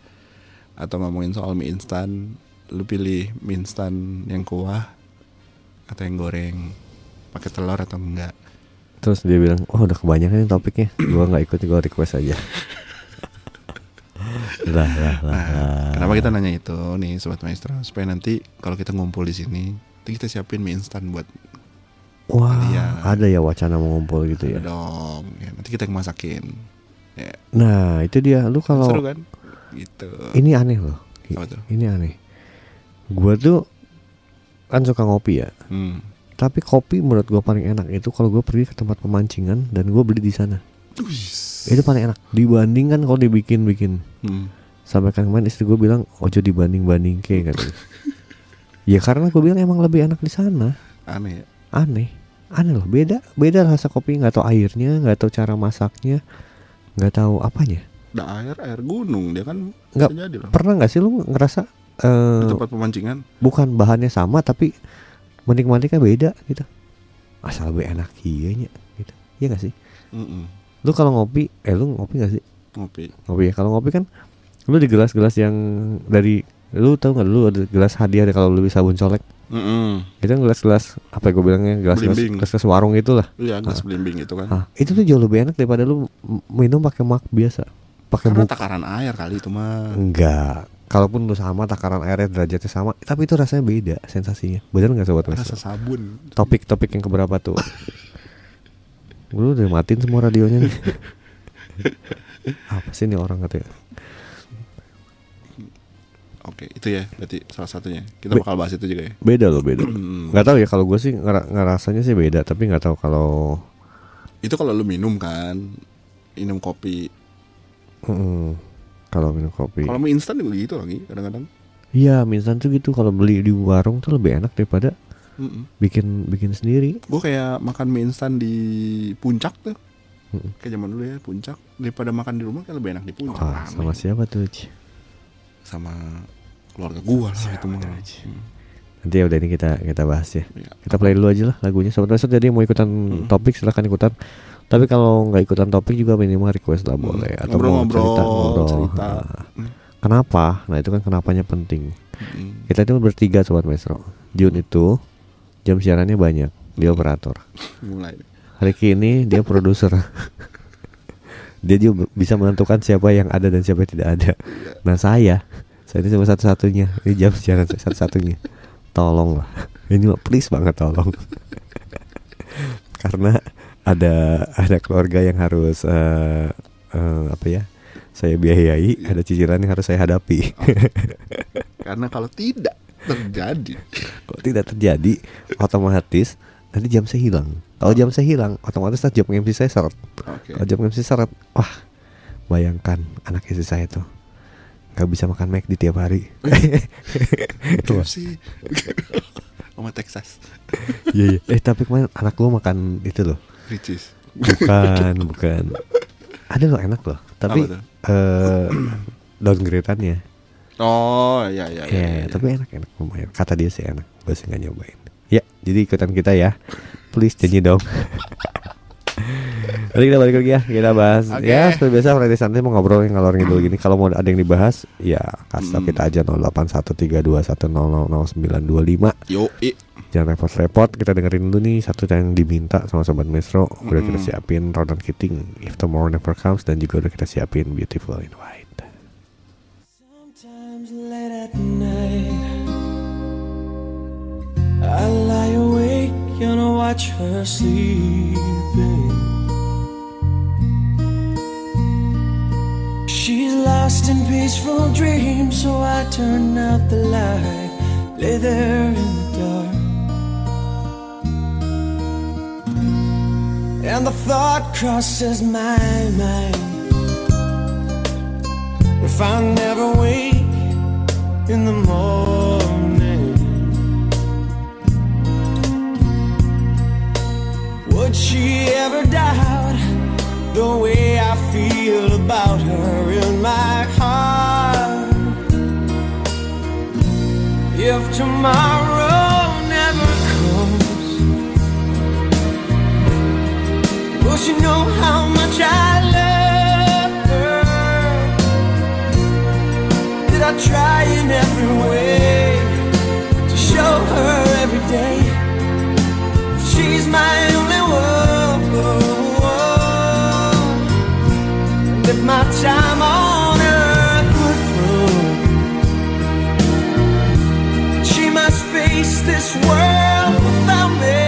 Atau ngomongin soal mie instan, lu pilih mie instan yang kuah atau yang goreng pakai telur atau enggak. Terus dia bilang, oh udah kebanyakan nih topiknya. Gua nggak ikut, gua request aja. lah, lah, lah, Nah, kenapa kita nanya itu nih sobat maestro supaya nanti kalau kita ngumpul di sini, nanti kita siapin mie instan buat Wah, Iya. ada ya wacana mengumpul gitu ya. Dong. Ya, nanti kita yang masakin. Ya, Nah, itu dia. Lu kalau seru kan? Gitu. ini aneh loh. Apa tuh? Ini aneh. Gua tuh kan suka ngopi ya. Hmm. Tapi kopi menurut gua paling enak itu kalau gua pergi ke tempat pemancingan dan gua beli di sana. Wis. Itu paling enak. Dibanding kan kalau dibikin-bikin. Hmm. Sampai kan kemarin istri gue bilang ojo dibanding-banding ke katanya. ya karena gue bilang emang lebih enak di sana. Aneh ya. Aneh, aneh loh. Beda, beda rasa kopi. Nggak tahu airnya, nggak tahu cara masaknya, nggak tahu apanya. Da air air gunung dia kan Nggak, bisa jadi loh. Pernah nggak sih lu ngerasa Di eh tempat pemancingan. bukan bahannya sama tapi menikmatinya beda gitu? Asal lebih enak iya gitu. Iya gak sih? Mm-mm. Lu kalau ngopi, eh lu ngopi gak sih? Ngopi. Ngopi ya. Kalau ngopi kan lu di gelas-gelas yang dari lu tahu nggak lu ada gelas hadiah deh kalau lu beli sabun colek. Mm-mm. Itu kan gelas-gelas apa ya gue bilangnya gelas-gelas Belimbing. gelas-gelas warung itulah. Iya, gelas belimbing itu kan. Ah, itu tuh jauh lebih enak daripada lu minum pakai mak biasa. Pakai Karena buk. takaran air kali itu mah. Enggak. Kalaupun lu sama takaran airnya derajatnya sama, tapi itu rasanya beda sensasinya. Bener nggak sobat Rasa Mas? sabun. Topik-topik yang keberapa tuh? Lu udah matiin semua radionya nih. Apa sih nih orang katanya? Oke, itu ya berarti salah satunya. Kita Be- bakal bahas itu juga ya. Beda loh beda. Hmm. Nggak tahu ya kalau gue sih ngera- ngerasanya sih beda, tapi nggak tahu kalau Itu kalau lu minum kan, minum kopi. Mm, kalau minum kopi. Kalau mie instan juga gitu lagi kadang-kadang. Iya, mie instan tuh gitu kalau beli di warung tuh lebih enak daripada Mm-mm. bikin bikin sendiri. Gue kayak makan mie instan di puncak tuh. Mm-mm. Kayak zaman dulu ya puncak daripada makan di rumah kan lebih enak di puncak. Rame. sama siapa tuh? Ci? sama keluarga gua lah itu mah. Hmm. Nanti ya udah ini kita kita bahas ya. Iya. Kita play dulu aja lah lagunya. Sobat Mesut jadi mau ikutan Hmm. topik silahkan ikutan. Tapi kalau nggak ikutan topik juga minimal request lah Hmm. boleh atau mau Ngobrol-ngobrol, cerita ngobrol. cerita. Nah. Kenapa? Nah itu kan kenapanya penting. Hmm. Kita itu bertiga sobat Mesro. Jun itu jam siarannya banyak. Dia operator. Mulai. Ricky ini dia produser. dia juga bisa menentukan siapa yang ada dan siapa yang tidak ada. Nah saya, saya ini cuma satu-satunya. Ini jam siaran saya satu-satunya. Tolong lah. Ini please banget tolong. Karena ada ada keluarga yang harus eh, eh, apa ya? Saya biayai, ada cicilan yang harus saya hadapi. Karena kalau tidak terjadi, Kalau tidak terjadi, otomatis nanti jam saya hilang. Kalau jam saya hilang, otomatis nanti jam MC saya seret. oke. Kalau jam MC seret, wah bayangkan anak istri saya tuh nggak bisa makan McD tiap hari. KFC sama Texas, Iya iya. Eh tapi kemarin anak gua makan itu loh. Ricis. Bukan bukan. Ada loh enak loh. Tapi eh downgrade-annya. Oh, ya ya Ya, ya. ya. tapi enak enak lumayan. Kata dia sih enak. Gue sih nggak nyobain. Ya Jadi ikutan kita ya. Please janji dong. Nanti kita balik lagi ya Kita bahas. Oke. Ya seperti biasa Friday Santai mau ngobrol ngalor ngidul gini. Kalau mau ada yang dibahas Ya kasih tau kita aja 081321000925 Yo, i. Jangan repot-repot Kita dengerin dulu nih Satu yang diminta sama Sobat Mesro Udah kita siapin Ronan Keating If Tomorrow Never Comes Dan juga udah kita siapin Beautiful in White. Sometimes late at night, I lie awake and I watch her sleeping. She's lost in peaceful dreams, so I turn out the light, lay there in the dark. And the thought crosses my mind. If I never wake in the morning, would she ever doubt the way I feel about her in my heart? If tomorrow never comes, will she know how much I love her? Did I try in every way to show her every day she's my time on earth were through, she must face this world without me.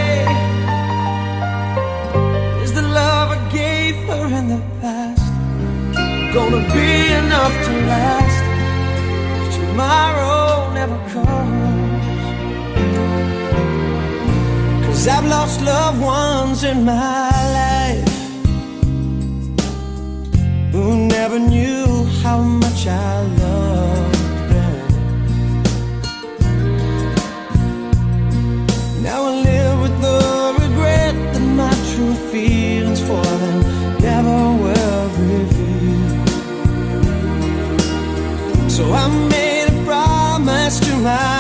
Is the love I gave her in the past gonna be enough to last? if tomorrow never comes. Cause I've lost loved ones in my life who never knew how much I loved them. Now I live with the regret that my true feelings for them never were revealed. So I made a promise to myself.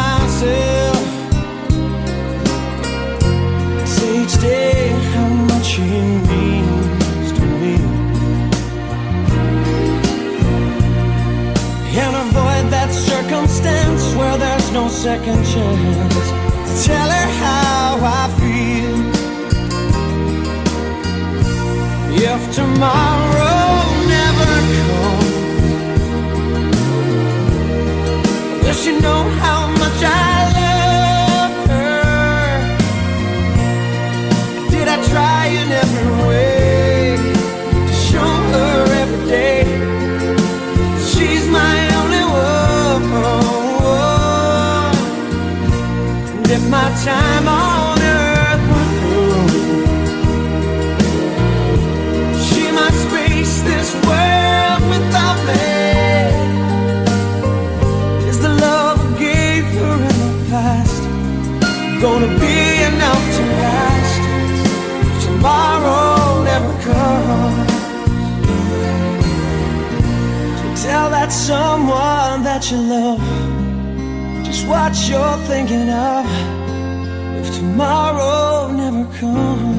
Second chance. Tell her how I feel. If tomorrow never comes. Does she know how much I love time on earth she must face this world without me. Is the love I gave her in the past gonna be enough to last if tomorrow never comes? So tell that someone that you love just what you're thinking of tomorrow never comes.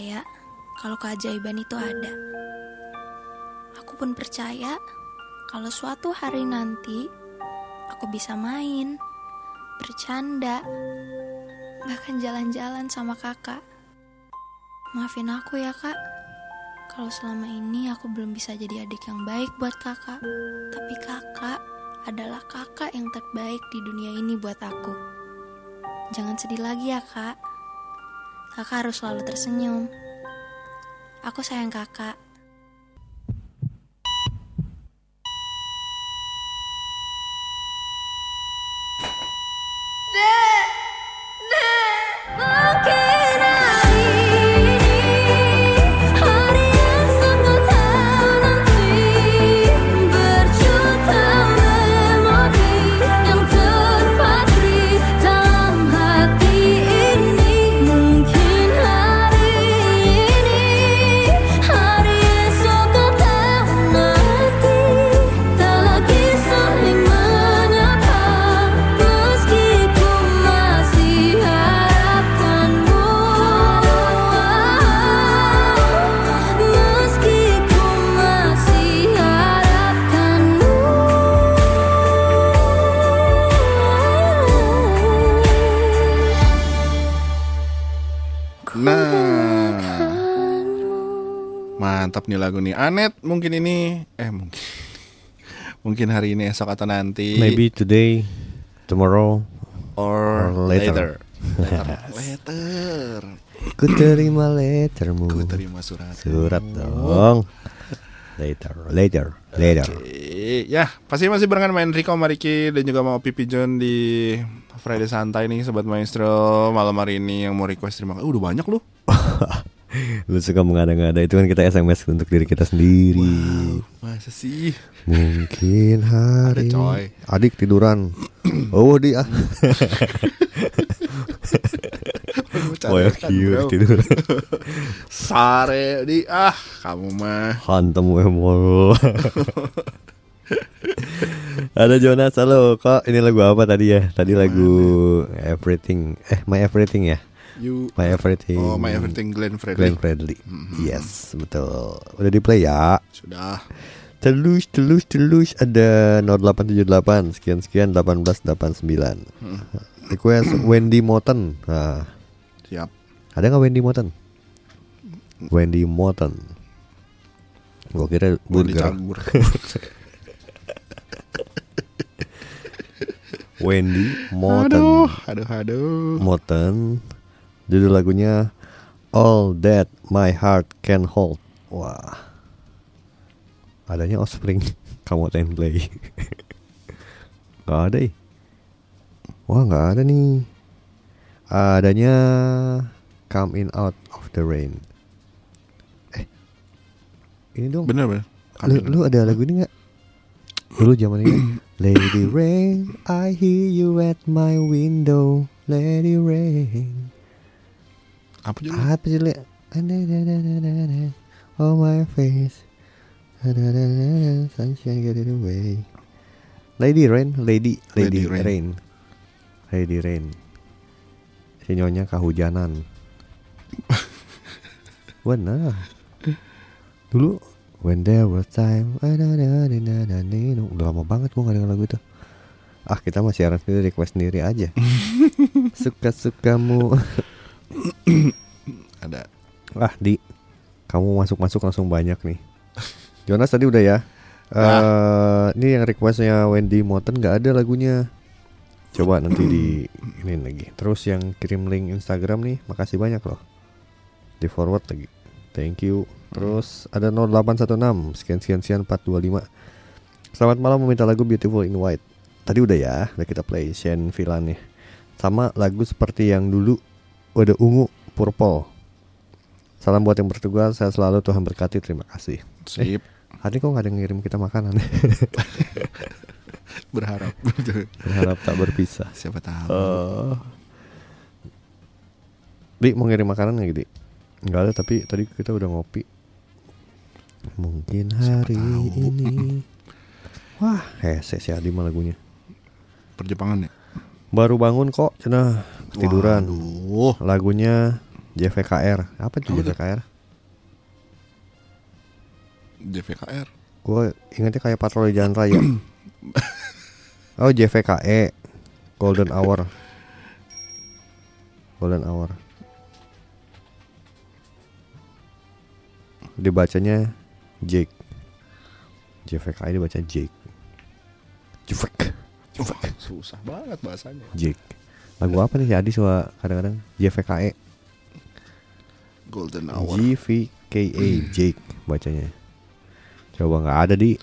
Percaya kalau keajaiban itu ada. Aku pun percaya kalau suatu hari nanti aku bisa main, bercanda, bahkan jalan-jalan sama kakak. Maafin aku ya kak, kalau selama ini aku belum bisa jadi adik yang baik buat kakak. Tapi kakak adalah kakak yang terbaik di dunia ini buat aku. Jangan sedih lagi ya kak. Kakak harus selalu tersenyum. Aku sayang kakak. Mungkin ini eh mungkin mungkin hari ini esok atau nanti Maybe today, tomorrow. or, or later. later. Later. later. Ku terima lettermu. Ku terima surat. Surat dong. Later, later, later. Oke, ya pasti masih barengan main Rico, Mariki dan juga mau Pipi John di Friday Santai nih Sobat Maestro Malam hari ini yang mau request terima kasih Uh, Udah banyak loh Lu suka mengada-ngada itu kan kita SMS untuk diri kita sendiri. Masa sih Mungkin hari Ada, coy. adik tiduran. oh dia. Oh ya cute tidur. Sare di ah kamu mah Hantem emol. Ada Jonas, halo kok ini lagu apa tadi ya? Tadi lagu Everything, eh My Everything ya? You My Everything. Oh my everything Glenn Fredly Glenn Fredly. Yes, betul. Udah di play ya. Sudah Telus, telus, telus ada 0878 sekian sekian 1889. Request Wendy Moten. Nah, Siap ada nggak Wendy Moten? Wendy Moten. Gua kira burger. Wendy Moten. Aduh Aduh aduh Moten. Judul lagunya All That My Heart Can Hold. Wah. Adanya Offspring. Kamu ten play. gak ada ih. Wah nggak ada nih. Adanya Come In Out of the Rain. Eh. Ini dong. Bener bener Lu, lu ada lagu ini nggak? Dulu zaman ini Lady Rain, I hear you at my window Lady Rain Apa juga Apa Li? Oh my face Sunshine get it away Lady Rain, Lady Lady, Lady Rain. Rain. Lady Rain Si nyonya kehujanan Benar Dulu When there was time Udah lama banget gua gak denger lagu itu Ah kita masih siaran sendiri request sendiri aja Suka-sukamu Ada. Ah di. Kamu masuk-masuk langsung banyak nih. Jonas tadi udah ya? Eh Ini yang requestnya Wendy Moten gak ada lagunya. Coba nanti di ini lagi. Terus yang kirim link Instagram nih Makasih banyak loh. Di forward lagi. Thank you. Terus ada 0816 Sekian sekian sekian 425 Selamat malam meminta lagu Beautiful in White. Tadi udah ya Udah kita play Shane Villan nih. Sama lagu seperti yang dulu Udah ungu Purple. Salam buat yang bertugas Saya selalu Tuhan berkati Terima kasih. Sip. Hari kok gak ada yang ngirim kita makanan? Berharap. Berharap tak berpisah. Siapa tahu. Eh, Di mau ngirim makanan gak Di? Enggak ada tapi tadi kita udah ngopi. Mungkin hari ini. Wah hese si Adi mah lagunya. Perjepangan ya? Baru bangun kok Cenah Tiduran Waduh. Lagunya JVKR Apa tuh? JVKR? JVKR Gue ingetnya kayak patroli jalan raya. Oh JVKE Golden Hour. Golden Hour. Dibacanya Jake. JVKE dibaca Jake. Jvek Wah, Susah banget bahasanya. Jake Lagu apa nih si Adi suka kadang-kadang? JVKE Golden Hour. JVKE Jake bacanya. Coba nggak ada di.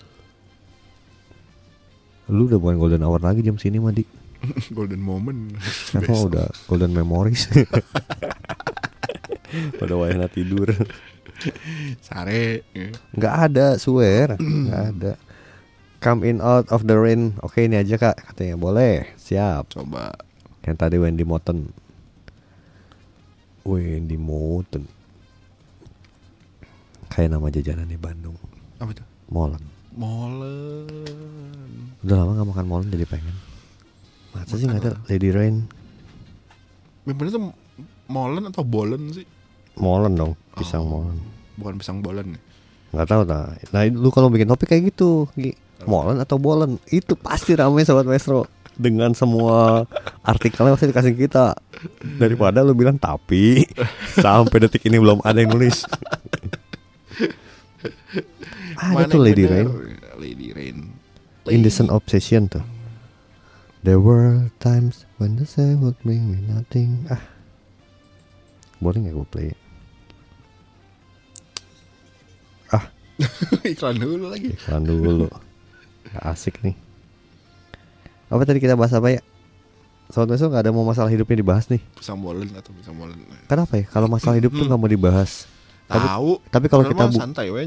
Lu udah bukan golden hour lagi jam sini mah di. Golden Moment. Sekarang mah udah golden memories. Pada wayahna tidur. Sare. Nggak ada swear. Nggak ada. Come in out of the rain. Oke ini aja kak. Katanya boleh. Siap. Coba Yang tadi Wendy Moten Wendy Moten Kayak nama jajanan di Bandung Apa itu? Molen Molen Udah lama gak makan molen jadi pengen Masa sih gak ada Lady Rain Memangnya itu molen atau bolen sih? Molen dong Pisang Oh. molen Bukan pisang bolen ya? Gak tahu nah. Nah lu kalau bikin topik kayak gitu Gi. Molen atau bolen Itu pasti ramai sobat maestro Dengan semua artikelnya pasti dikasih kita. Daripada lu bilang tapi Sampai detik ini belum ada yang nulis. Ada Mana tuh Lady? Rain. Lady Rain. Indecent Obsession tuh. There were times when the sun would bring me nothing. Ah. Boleh gak gue play? Ah. Iklan dulu lagi. Iklan dulu. Nggak asik nih. Apa tadi kita bahas apa ya? Sobat besok nggak ada mau masalah hidupnya dibahas nih. Pisang molen atau pisang molen. Kenapa ya? Kalau masalah hidup tuh nggak mau dibahas. Tapi, Tahu. tapi kalau kita bu-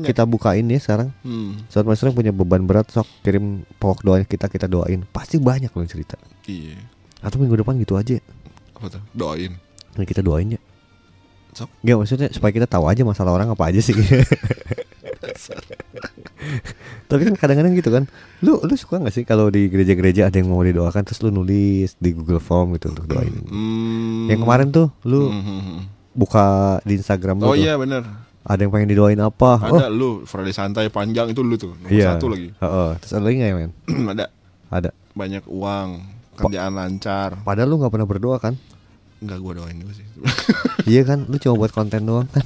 kita bukain ya sekarang. Hmm. Sobat yang punya beban berat sok kirim pokok doanya kita kita doain. Pasti banyak loh yang cerita. Iya. Atau minggu depan gitu aja. Apa tuh? Doain. Nah, kita doain ya. Sok. Gak maksudnya supaya kita tahu aja masalah orang apa aja sih. Tapi kan kadang-kadang gitu kan. Lu lu suka nggak sih kalau di gereja-gereja ada yang mau didoakan terus lu nulis di Google Form gitu untuk doain. Hmm. Yang kemarin tuh lu Hmm, hmm, hmm. buka di Instagram lu Oh tuh, iya bener ada yang pengen didoain apa? Oh, Ada lu Friday santai panjang itu lu tuh Nomor iya. satu lagi Heeh. Terus ada lagi nggak ya men? Ada Ada. banyak uang Kerjaan lancar Padahal lu nggak pernah berdoa kan? Enggak gua doain juga sih iya kan, lu cuma buat konten doang kan?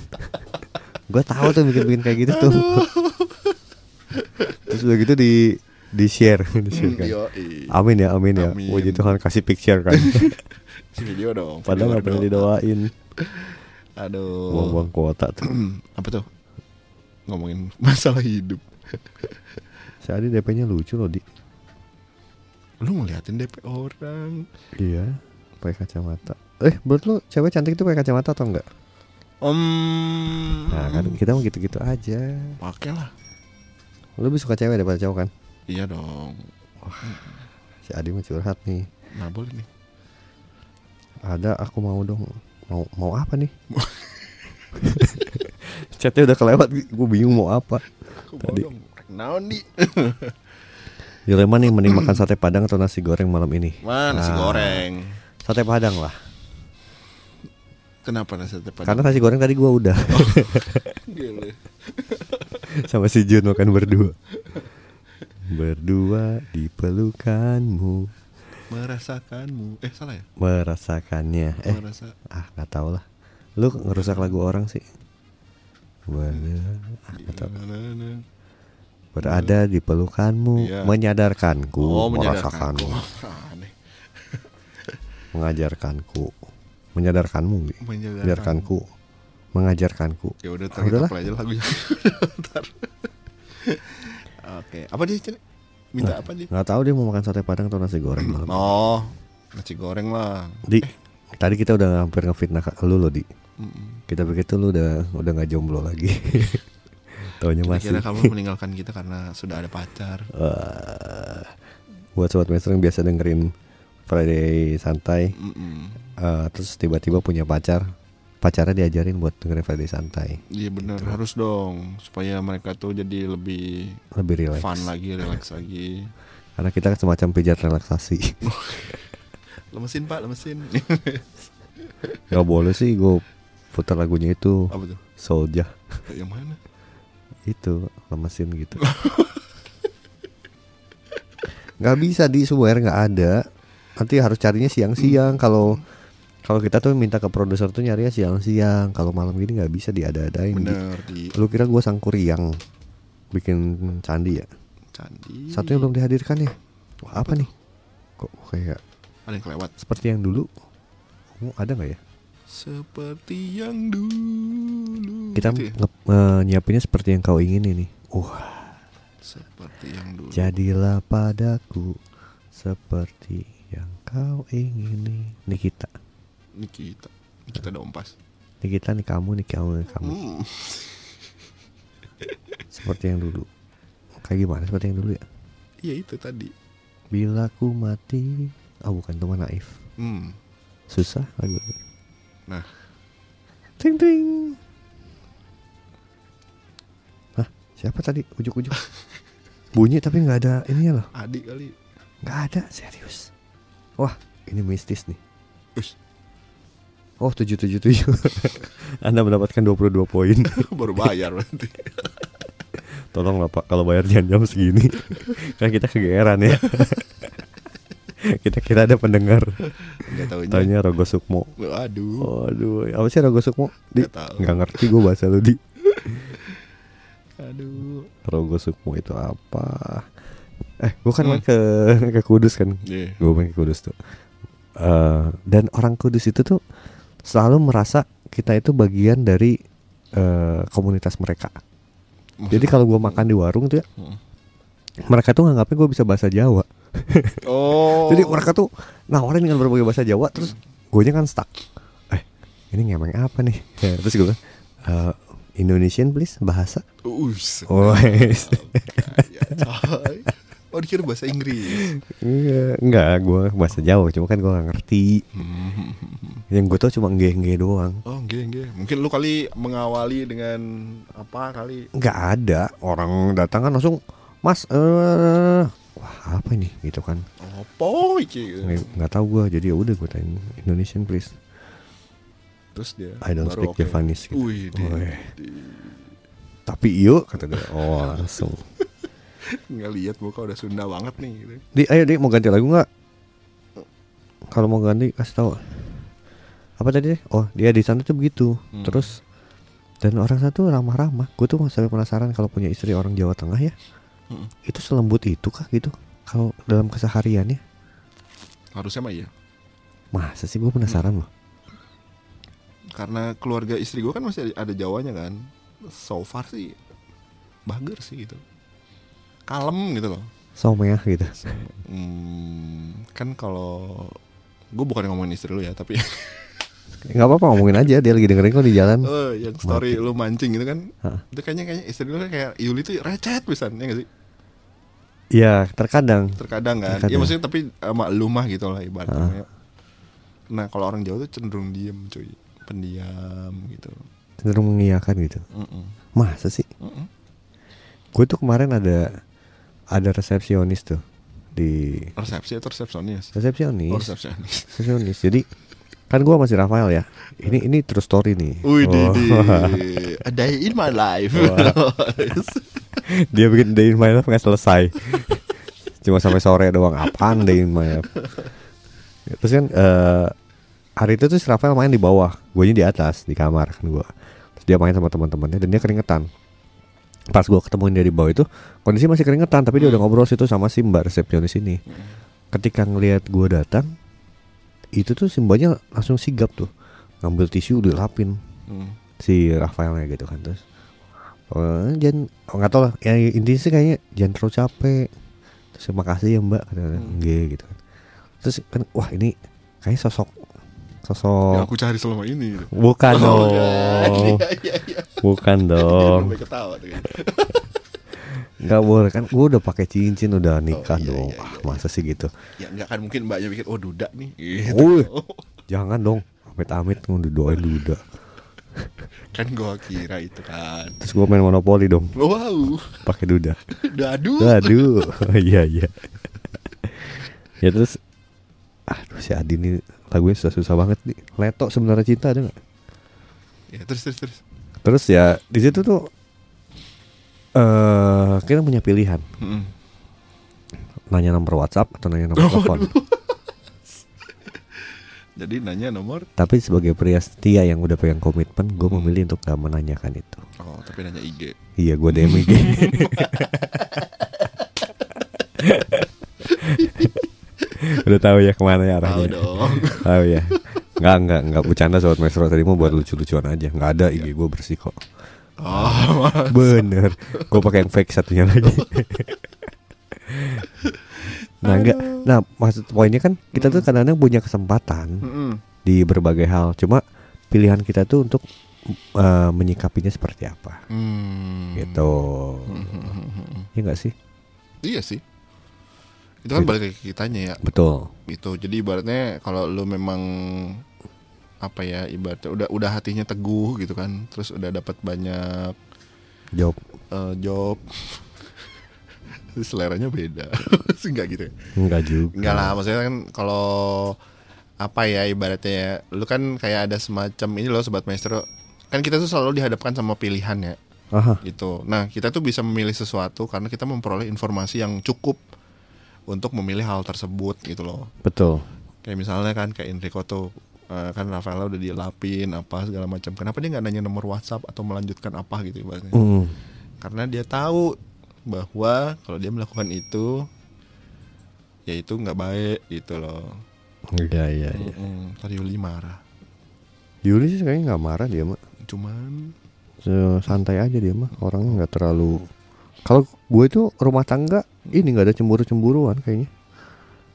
Gue tahu tuh bikin-bikin kayak gitu tuh. Terus udah gitu di di share, di share kan. Amin ya, amin ya. Amin. Puji Tuhan kasih picture kan. Video dong Padahal nggak pernah doa. didoain. Aduh Buang-buang kuota tuh. Apa tuh Ngomongin masalah hidup Si Adi DP-nya lucu loh di. Lu ngeliatin DP orang Iya. Pakai kacamata. Eh, menurut lu cewek cantik itu pakai kacamata atau enggak? Om Nah, kan kita mau gitu-gitu aja. Pakai lah Lu lebih suka cewek daripada cowok kan? Iya dong Si Adi mau curhat nih. Nah boleh nih Ada aku mau dong. Mau mau apa nih? Chatnya udah kelewat, gue bingung mau apa. Aku Tadi. mau dong naon di Dilema nih mending makan sate padang atau nasi goreng malam ini. Mana nasi Nah, goreng Sate padang lah. Kenapa nasi padang Karena nasi goreng tadi gua udah Gile. sama si Jun makan berdua. Berdua di pelukanmu Merasakanmu Eh salah ya merasakannya. Eh, Merasa ah nggak tahu lah. Lu ngerusak lagu orang sih. Ah. Nah, Berada di pelukanmu, Iya. menyadarkanku, Oh merasakanmu, mengajarkanku, menyadarkanmu. Menyadarkanmu. menyadarkanku, mengajarkanku. Ya udah Ah, ntar kita aja lagunya. Oke Apa dia? Minta apa dia Nggak tahu dia mau makan sate padang atau nasi goreng malam. Oh Nasi goreng lah Di, tadi kita udah hampir ngefitnah lu loh di. Mm-mm. Kita pikir tuh lu udah udah nggak jomblo lagi. Taunya masih. Kira kamu meninggalkan kita karena sudah ada pacar Eh, buat sobat maestro yang biasa dengerin Friday santai, Mm-mm. Eh, terus tiba-tiba punya pacar, pacarnya diajarin buat dengerin Friday santai, Iya bener. Harus dong Supaya mereka tuh jadi lebih lebih rileks. Fun lagi Relax lagi. Karena kita kan semacam pijat relaksasi. Lemesin pak lemesin. Gak boleh sih gue putar lagunya itu. Apa tuh? Soldier Yang mana? Itu lemesin gitu. Gak bisa di swear nggak ada. Nanti harus carinya siang-siang. Kalau kalau kita tuh minta ke produser tuh nyarinya siang-siang. Kalau malam gini nggak bisa diada-adain. Di. Bener di Lu kira gue sangkuriang bikin candi ya? Candi Satu yang belum dihadirkan ya? Wah, apa nih? Kok kayak Ada yang kelewat seperti yang dulu? Oh, ada nggak ya? Seperti yang dulu Kita Gitu ya? nge- eh, nyiapinnya seperti yang kau ingin ini. Wah. Seperti yang dulu Jadilah padaku seperti yang kau ingini. Nih kita, Ini kita Ini kita dompas nih kita, nih kamu, nih kamu, nih kamu. Hmm. Seperti yang dulu. Kayak gimana? Seperti yang dulu ya. Iya itu tadi Bila ku mati, oh bukan teman naif. hmm. Susah lagu. Nah Ting ting. Hah? Siapa tadi? Ujuk-ujuk. Bunyi tapi nggak ada ininya loh. Adik kali Nggak ada, serius. Wah, ini mistis nih. Ush. Oh, 777. Anda mendapatkan 22 poin. Baru bayar berarti Tolong lah Pak, kalau bayar jangan jam segini. kan kita kegeeran ya. kita kira ada pendengar. Gak taunya Tanya Rogo Sukmo. Aduh Waduh, apa sih Rogo Sukmo? Di, tahu. nggak ngerti gue bahasa lu di. Aduh Rogo Sukmo itu apa? Eh, gue kan Hmm. main ke ke Kudus kan. Iya Gue main ke Kudus tuh. Eh, dan orang Kudus itu tuh selalu merasa kita itu bagian dari eh, komunitas mereka. Jadi kalau gue makan di warung tuh ya, mereka tuh nganggapnya gue bisa bahasa Jawa. Oh. Jadi mereka tuh nawarin dengan berbagai bahasa Jawa, terus gue kan stuck. Eh, ini ngemeng apa nih? Ya, terus gue bilang, "Eh, Indonesian please bahasa. Us. Oh, yes. Ya, coy. Oh dikira bahasa Inggris. Enggak, enggak, gue bahasa Jawa, cuma kan gue gak ngerti. Yang gue tau cuma nge-nge doang. Oh, nggih. Mungkin lu kali mengawali dengan apa kali? Nggak ada orang datang kan langsung, Mas, eh, wah apa ini gitu kan? Apa iki? Nggak, nggak tahu gue, jadi ya udah gue tanya Indonesian please. Terus dia I don't speak oke. Javanese gitu. Wih, di, Wih. Tapi yuk kata dia. Oh langsung. Ngeliat muka udah Sunda banget nih gitu. Di, ayo di mau ganti lagu nggak? Kalau mau ganti kasih tahu. Apa tadi? deh? Oh dia di sana tuh begitu. Hmm. Terus dan orang sana tuh ramah-ramah. Gue tuh sampai penasaran kalau punya istri orang Jawa Tengah ya. Mm. Itu selembut itu kah gitu? Kalau dalam kesehariannya? Harusnya mah iya. Masa sih gue penasaran loh. Karena keluarga istri gue kan masih ada Jawanya kan. So far sih bager sih gitu. Kalem gitu loh. Someah gitu. Hmm, kan kalau gue bukan ngomongin istri lu ya, tapi Nggak apa-apa ngomongin aja. Dia lagi dengerin kok di jalan. oh, yang story lu mancing gitu kan. Hah. Itu kayaknya kayaknya istri lu kan kayak Yuli tuh recet pisan ya gak sih? Iya terkadang. Terkadang kan. Terkadang. Ya maksudnya tapi sama lu mah gitu lah ibaratnya. Ah. Nah, kalau orang Jawa tuh cenderung diem cuy. Pendiam gitu. Cenderung mengiyakan gitu. Mm-mm. Masa sih? Gue tuh kemarin ada ada resepsionis tuh di Resepsi atau resepsionis? resepsionis. Oh, resepsionis. resepsionis. Jadi kan gue masih Rafael ya. Ini ini true story nih. Wih, Oh. di. A day in my life. Dia bikin day in my life nggak selesai. Cuma sampai sore doang. Apaan day in my life? Terus kan eh, hari itu tuh si Rafael main di bawah, gue di atas di kamar kan gue. Terus dia main sama teman-temannya dan dia keringetan. Pas gue ketemuin dia di bawah itu kondisi masih keringetan, tapi dia udah ngobrol situ sama si mbak resepsionis ini. Ketika ngelihat gue datang, itu tuh si mbaknya langsung sigap tuh, ngambil tisu udah lapin Hmm. si Rafaelnya gitu kan terus oh, jangan oh, nggak tahu lah ya intinya sih kayaknya jangan terlalu capek terus terima kasih ya mbak kata Hmm. enggak gitu kan terus kan wah ini kayaknya sosok Yang sosok aku cari selama ini. gitu. bukan Oh, dong Iya, iya, iya. bukan dong kan. nggak boleh kan gue udah pakai cincin udah nikah iya, dong iya, ah iya, masa sih gitu Ya enggak kan mungkin mbaknya pikir oh duda nih. Gitu. Wih, jangan dong amit-amit doain duda Kan gua kira itu kan. terus gue main monopoli dong Wow. pakai duda Dadu. Aduh, iya iya. ya terus, aduh si Adi ini lagunya susah-susah banget nih. Leto sebenarnya cinta ada nggak? Ya terus terus terus. Terus ya di situ tuh eh kita punya pilihan Mm-mm. nanya nomor WhatsApp atau nanya nomor telepon. Jadi nanya nomor Tapi sebagai pria setia yang udah pegang komitmen, gue memilih untuk gak menanyakan itu. Oh, tapi nanya IG. Iya, gue DM IG. udah tahu ya ke mana ya Tahu arahnya. dong. Tahu ya. Enggak, enggak, enggak bercanda sobat maestro tadi mau buat lucu-lucuan aja. Enggak ada IG gue bersih kok. Oh, Bener. Gue pakai yang fake satunya lagi. nah, enggak. Nah, maksud poinnya kan kita tuh kadang-kadang punya kesempatan Mm-mm. di berbagai hal. Cuma pilihan kita tuh untuk eh, menyikapinya seperti apa. Hmm. Gitu. Iya enggak sih? Iya sih. Itu kan balik ke kitanya ya. Betul. Itu. Jadi ibaratnya kalau lu memang apa ya ibaratnya udah udah hatinya teguh gitu kan terus udah dapat banyak Jawab. eh, job seleranya beda sih nggak gitu ya Enggak juga. Enggak lah, maksudnya kan kalau apa ya ibaratnya ya, lu kan kayak ada semacam ini loh sobat maestro. Kan kita tuh selalu dihadapkan sama pilihan ya, Aha. gitu. Nah, kita tuh bisa memilih sesuatu karena kita memperoleh informasi yang cukup untuk memilih hal tersebut gitu loh. Betul. Kayak misalnya kan kayak Enrico tuh eh, kan Rafaela udah dilapin apa segala macam. Kenapa dia nggak nanya nomor WhatsApp atau melanjutkan apa gitu ibaratnya? Hmm. Karena dia tahu bahwa kalau dia melakukan itu ya itu nggak baik gitu loh. Iya, iya, iya. Mm-mm. Tadi Yuli marah. Yuli sih kayaknya nggak marah dia, Mak. Cuman santai aja dia mah orangnya nggak terlalu kalau gue itu rumah tangga ini nggak ada cemburu cemburuan kayaknya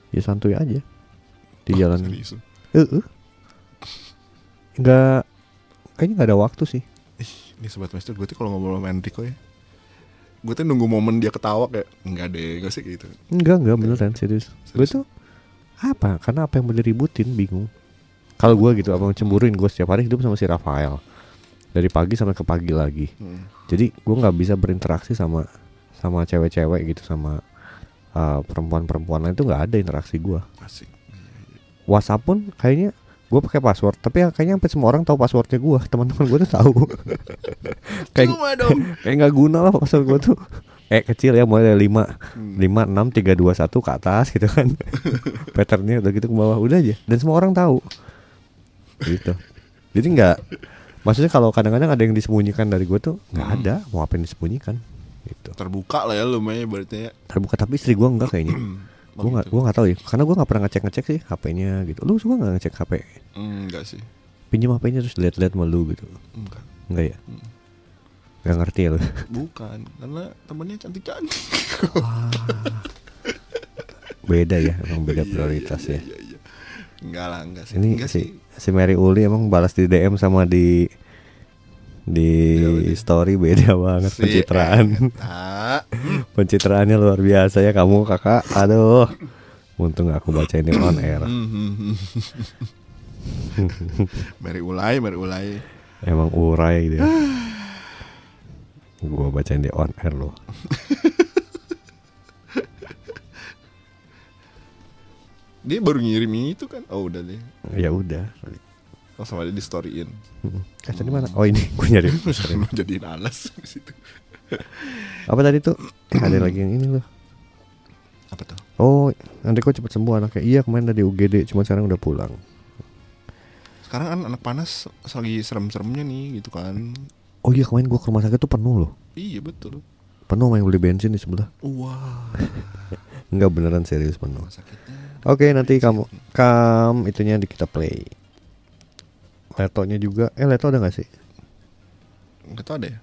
ya santuy aja di jalan Serius. Eh, eh. nggak kayaknya nggak ada waktu sih Ih, ini sobat master gue tuh kalau ngobrol sama Enrico ya gue tuh nunggu momen dia ketawa kayak enggak deh gak sih gitu Enggak, enggak beneran serius. Gue tuh apa? Karena apa yang mau diributin bingung. Kalau gue gitu, apa yang cemburuin gue setiap hari hidup sama si Rafael dari pagi sampai ke pagi lagi. Hmm. Jadi gue nggak bisa berinteraksi sama sama cewek-cewek gitu sama uh, perempuan-perempuan lain itu nggak ada interaksi gue. asik WhatsApp pun kayaknya gue pakai password, tapi ya kayaknya hampir semua orang tahu passwordnya gue. Teman-teman gue tuh tahu. kayak kayak nggak guna lah password gue tuh. Eh kecil ya mulai 5 Hmm. lima enam tiga dua satu ke atas gitu kan patternnya udah gitu ke bawah udah aja dan semua orang tahu gitu jadi nggak maksudnya kalau kadang-kadang ada yang disembunyikan dari gue tuh nggak Hmm. ada mau apa yang disembunyikan gitu. Terbuka lah ya lumayan berarti ya. Terbuka tapi istri gue enggak kayaknya. Gue nggak gue nggak tahu ya. Karena gue nggak pernah ngecek ngecek sih HP-nya gitu. Lu suka nggak ngecek HP enggak sih. Pinjam HP-nya terus lihat-lihat sama lu gitu. Enggak. Enggak ya? Nggak ngerti ya lu. Bukan karena temennya cantik cantik beda ya emang beda prioritas ya. iya iya. Enggak lah enggak sih. Ini enggak si si Mary Uli emang balas di DM sama di di story beda banget Si pencitraan. Eta. pencitraannya luar biasa ya kamu kakak. Aduh. Untung aku bacain di on air. Hmm, Mari ulai, mari ulai. emang urai dia. Gua bacain di on air loh. Dia baru ngirim itu kan. Oh, udah deh. ya udah Oh, sama dia di storyin. eh tadi mana oh ini gue nyari jadiin alas di situ. apa tadi tuh ada lagi yang ini loh Apa tuh? oh nanti kok cepet sembuh anaknya iya kemarin dari UGD cuma sekarang udah pulang Sekarang kan anak panas lagi serem-seremnya nih gitu kan. oh iya kemarin gua ke rumah sakit tuh penuh loh Iya betul. penuh yang beli bensin di sebelah Wah, Enggak beneran serius penuh. Oke nanti kamu kam itunya di kita play. Letonya juga. Eh leto ada nggak sih? Tahu ada ya?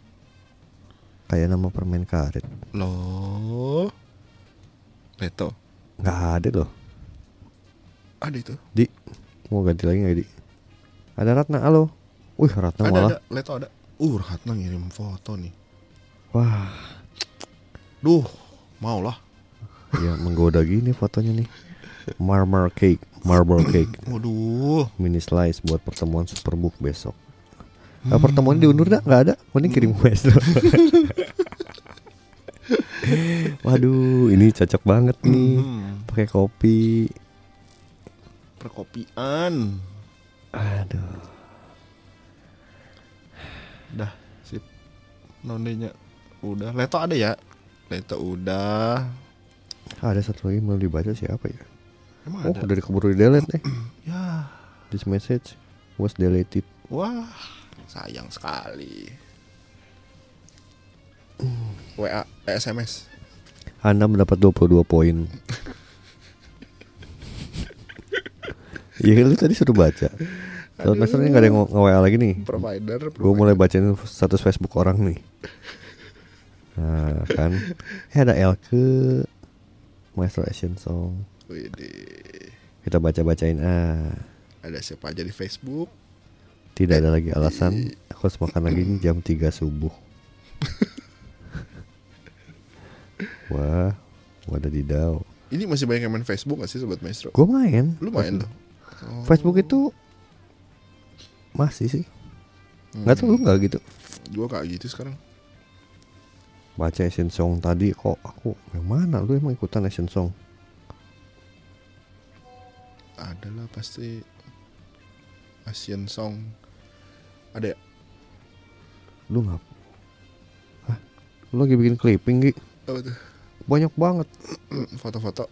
Kayak nama permen karet. Loh. Leto. Nggak ada loh. Ada itu. Di mau ganti lagi nggak di? Ada Ratna. Halo. Wih Ratna ada, malah. ada. Leto ada. Uh, Ratna ngirim foto nih. Wah. Duh, mau lah. Ya menggoda gini fotonya nih. Marmer cake, marble cake, Waduh. mini slice buat pertemuan Superbook besok. Nah, pertemuan diundur dah nggak ada. Mending kirim quest dulu. Waduh, ini cocok banget nih. Hmm, Pakai kopi. perkopian. Aduh. Dah, sip. Nondenya udah. Leto ada ya? Leto udah. Ada satu lagi belum dibaca siapa ya? Emang Oh, ada? dari keburu di delete nih. Ya. This message was deleted. Wah, sayang sekali. WA, eh, SMS. Anda mendapat 22 poin. Iya lu tadi suruh baca. Kalau Master ini gak ada yang nge-WA lagi nih. Provider. Gue mulai bacain status Facebook orang nih. Nah kan. Eh ada Elke. Maestro Asian Song. Widih. Kita baca-bacain ah. Ada siapa aja di Facebook? Tidak ada lagi alasan. Aku harus makan lagi nih jam 3 subuh. Wah Wadadidaw Ini masih banyak yang main Facebook gak sih Sobat Maestro? Gue main. Lu main tuh? Facebook itu Masih sih. Gak tau lu gak gitu? Gue kayak gitu sekarang. Baca Asian Song tadi kok. Aku Yang mana? Lu emang ikutan Asian Song Ada lah pasti Asian Song Ada ya? Lu ngap Hah? Lu lagi bikin clipping Gi Apa tuh? Banyak banget Foto-foto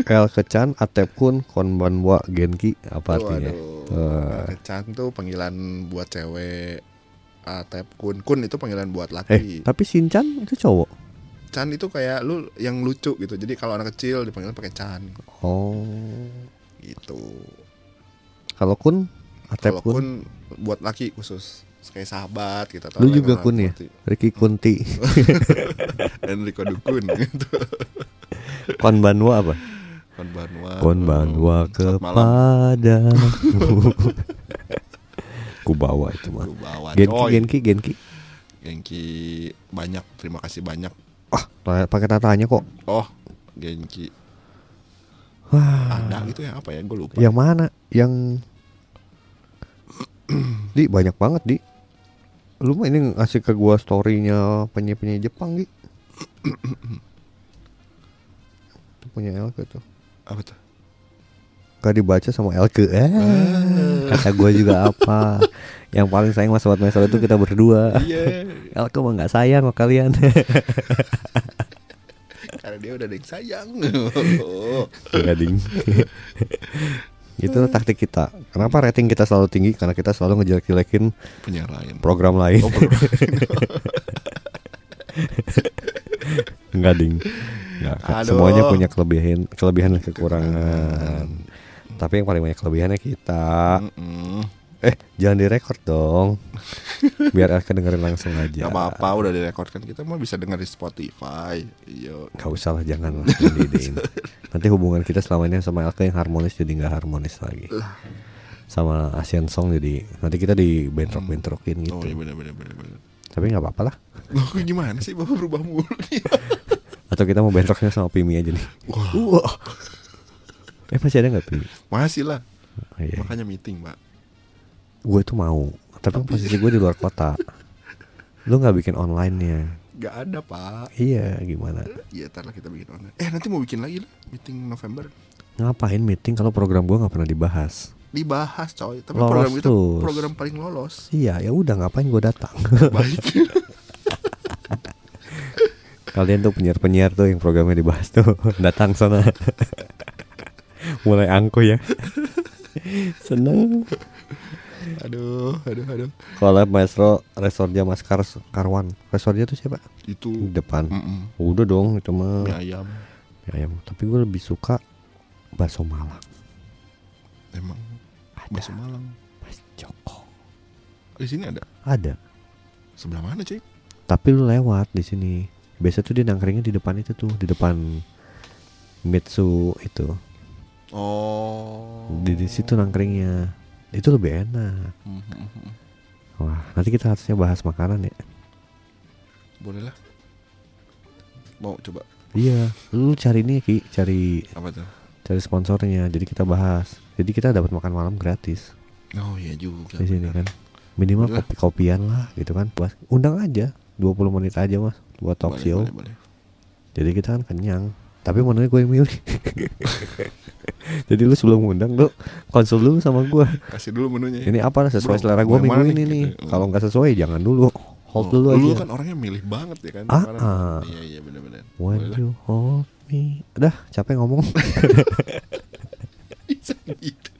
El Kecan Atep Kun Konbanwa Genki Apa artinya Waduh Wah. Kecan tuh panggilan buat cewek Atep kun Kun itu panggilan buat Eh laki tapi Shinchan itu cowok Chan itu kayak lu yang lucu gitu Jadi kalau anak kecil dipanggil pakai Chan Oh Gitu Kalau Kun Atep kun. kun buat laki khusus kayak sahabat kita tahu Lu juga kun ya? Ricky Kunti. Enrico Dukun gitu. Kon Banwa apa? Kon Banwa. Kon Banwa kepada. Ku bawa itu mah. Genki. Genki, Genki. Genki banyak, terima kasih banyak. Ah, pakai tatanya kok. Oh, Genki. Wah, Ada gitu ya apa ya? Gue lupa. yang mana? Yang Di banyak banget di. Lu mah ini ngasih ke gua storynya penyanyi-penyanyi Jepang Di. Itu punya Elke tuh. Apa tuh? Gak dibaca sama Elke eh, Kata gua juga apa Yang paling sayang mas Sobat Maestro itu kita berdua Iya. Elke mah gak sayang sama kalian Karena dia udah ada yang sayang. Enggak ding Itu taktik kita Kenapa rating kita selalu tinggi Karena kita selalu ngejelek-jelekin Punya lain. program lain Oh, program. Enggak ding Nggak. Aduh. Semuanya punya kelebihan Kelebihan dan kekurangan Tapi yang paling banyak kelebihannya kita Mm-mm. Eh jangan direkord dong Biar Elke dengerin langsung aja Gak apa-apa udah direkord kan kita mau bisa denger di Spotify. Iya. Gak usah lah jangan lah Nanti hubungan kita selama ini sama Elke yang harmonis jadi nggak harmonis lagi Sama Asian Song jadi Nanti kita di bentrok-bentrokin gitu Oh iya bener bener bener bener. Tapi nggak apa-apa lah Loh gimana sih bapak berubah mulu? Atau kita mau bentroknya sama Pimi aja nih Wah. Eh masih ada nggak Pimi? Masih lah. Oh, iya. Makanya meeting pak. Gue tuh mau Tapi kan posisi gue di luar kota Lu nggak bikin online-nya Gak ada pak. Iya gimana Iya ntar lah kita bikin online. Eh nanti mau bikin lagi lah meeting November. Ngapain meeting kalau program gue nggak pernah dibahas Dibahas coy. Tapi Lolos program kita terus. program paling lolos. Iya ya udah ngapain gue datang Baik. Kalian tuh penyiar-penyiar tuh yang programnya dibahas tuh Datang sana Mulai angku ya Seneng aduh aduh aduh. Collab Maestro Resorja Mas Kars Karwan Resorja tuh siapa? Itu. Di depan Mm-mm. Udah dong itu mah Mie ayam. mie ayam Tapi gue lebih suka Bakso Malang Emang. Bakso Malang. Mas Joko Di sini ada. Ada Sebelah mana cuy? Tapi lu lewat di sini Biasa tuh dia nangkringnya di depan itu tuh Di depan Mitsu itu Oh. Di, di situ nangkringnya Itu lebih enak Mhm. Wah nanti kita harusnya bahas makanan ya Boleh lah. Mau coba Iya, lu cari nih Ki, cari apa tuh? cari sponsornya. Jadi kita bahas. Jadi kita dapat makan malam gratis Oh iya juga. di sini kan. Minimal Boleh. kopi-kopian lah gitu kan. Undang aja 20 menit aja Mas buat talk Boleh, show. boleh, boleh. Jadi kita kan kenyang. Tapi menunya gue yang milih. Jadi lu sebelum undang lu konsul dulu sama gue. Kasih dulu menunya. Ini apa sesuai Bro, selera gue minggu mana ini nih? nih. Gitu. Kalau nggak sesuai jangan dulu. Hold Oh, dulu Lu aja. kan orangnya milih banget ya kan. Ah, ah. Iya iya benar-benar. When Boleh you hold me. Udah capek ngomong. Bisa gitu.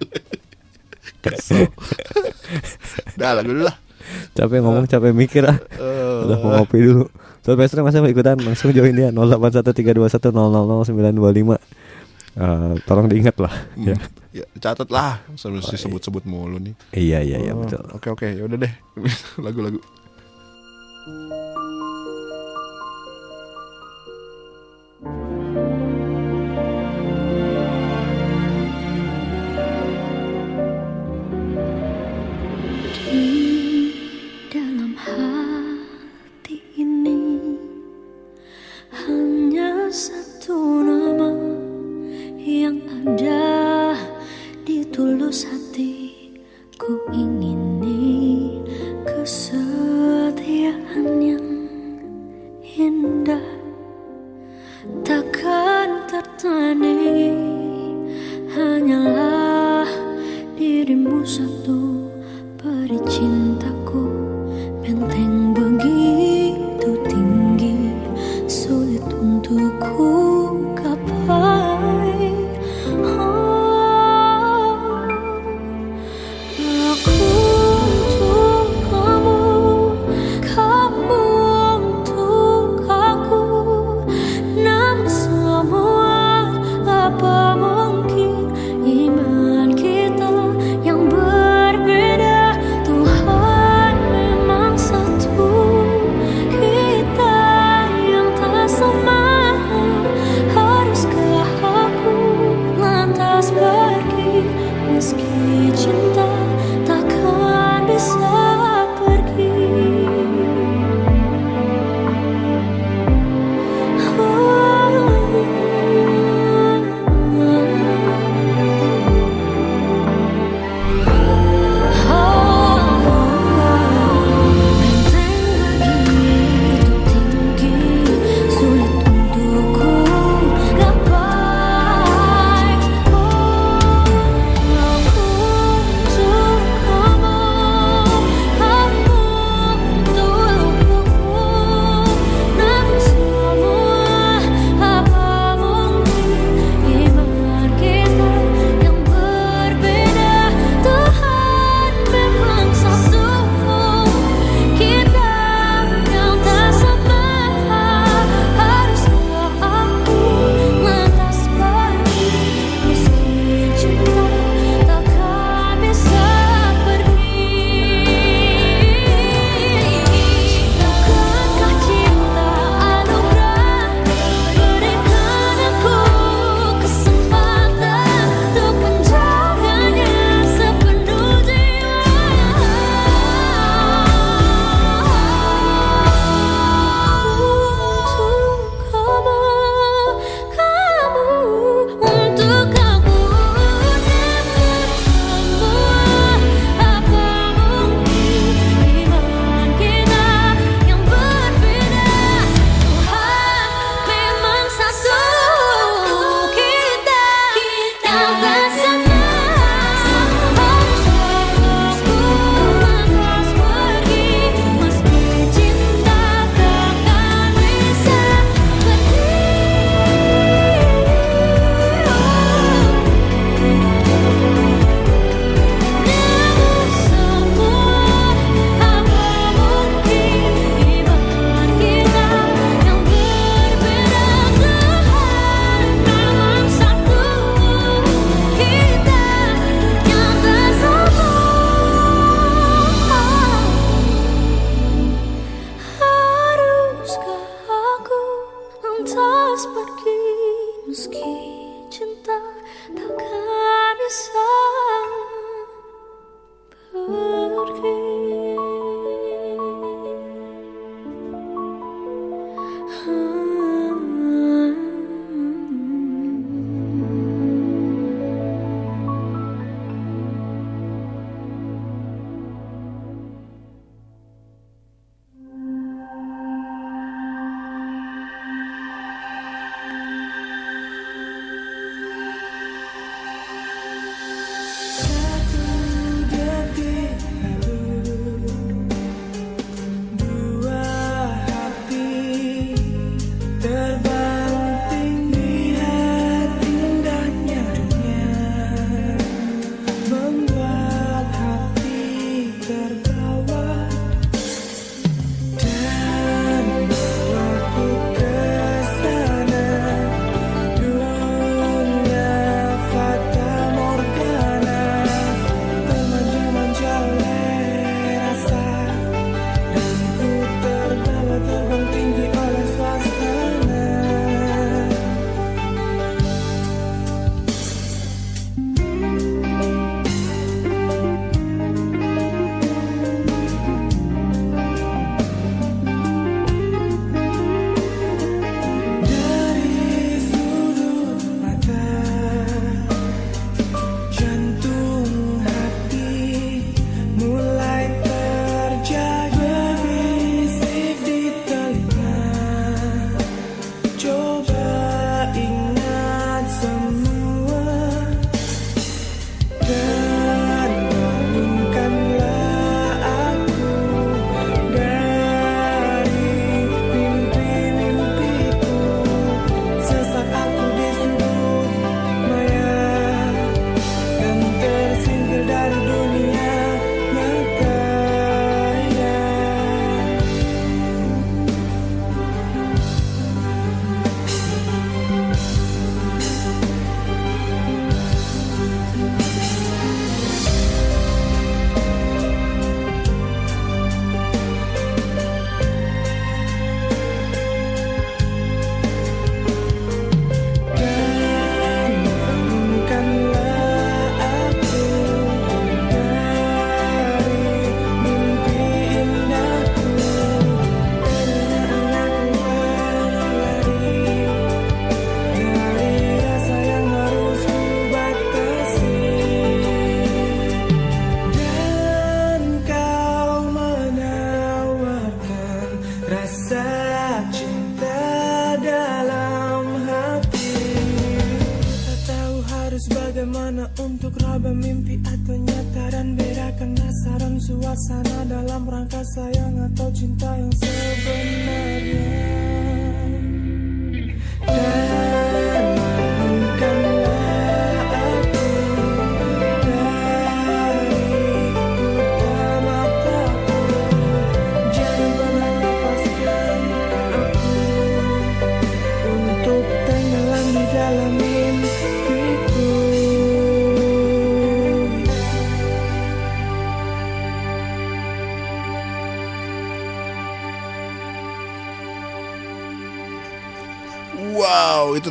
Kesel. Lah gue dulu lah. capek ngomong, capek mikir ah. Eh, Udah mau ngopi dulu Sobat Maestro masih mau ikutan Langsung join dia 081321000025 Eh, Tolong diingat lah hmm, ya. ya. catat lah. Sambil disebut-sebut mulu nih. Iya iya iya Oh, betul Oke oke, ya udah deh. Lagu-lagu. satu nama yang ada di tulus hatiku ingini kesetiaan yang indah takkan tertandingi hanyalah dirimu satu pericinta.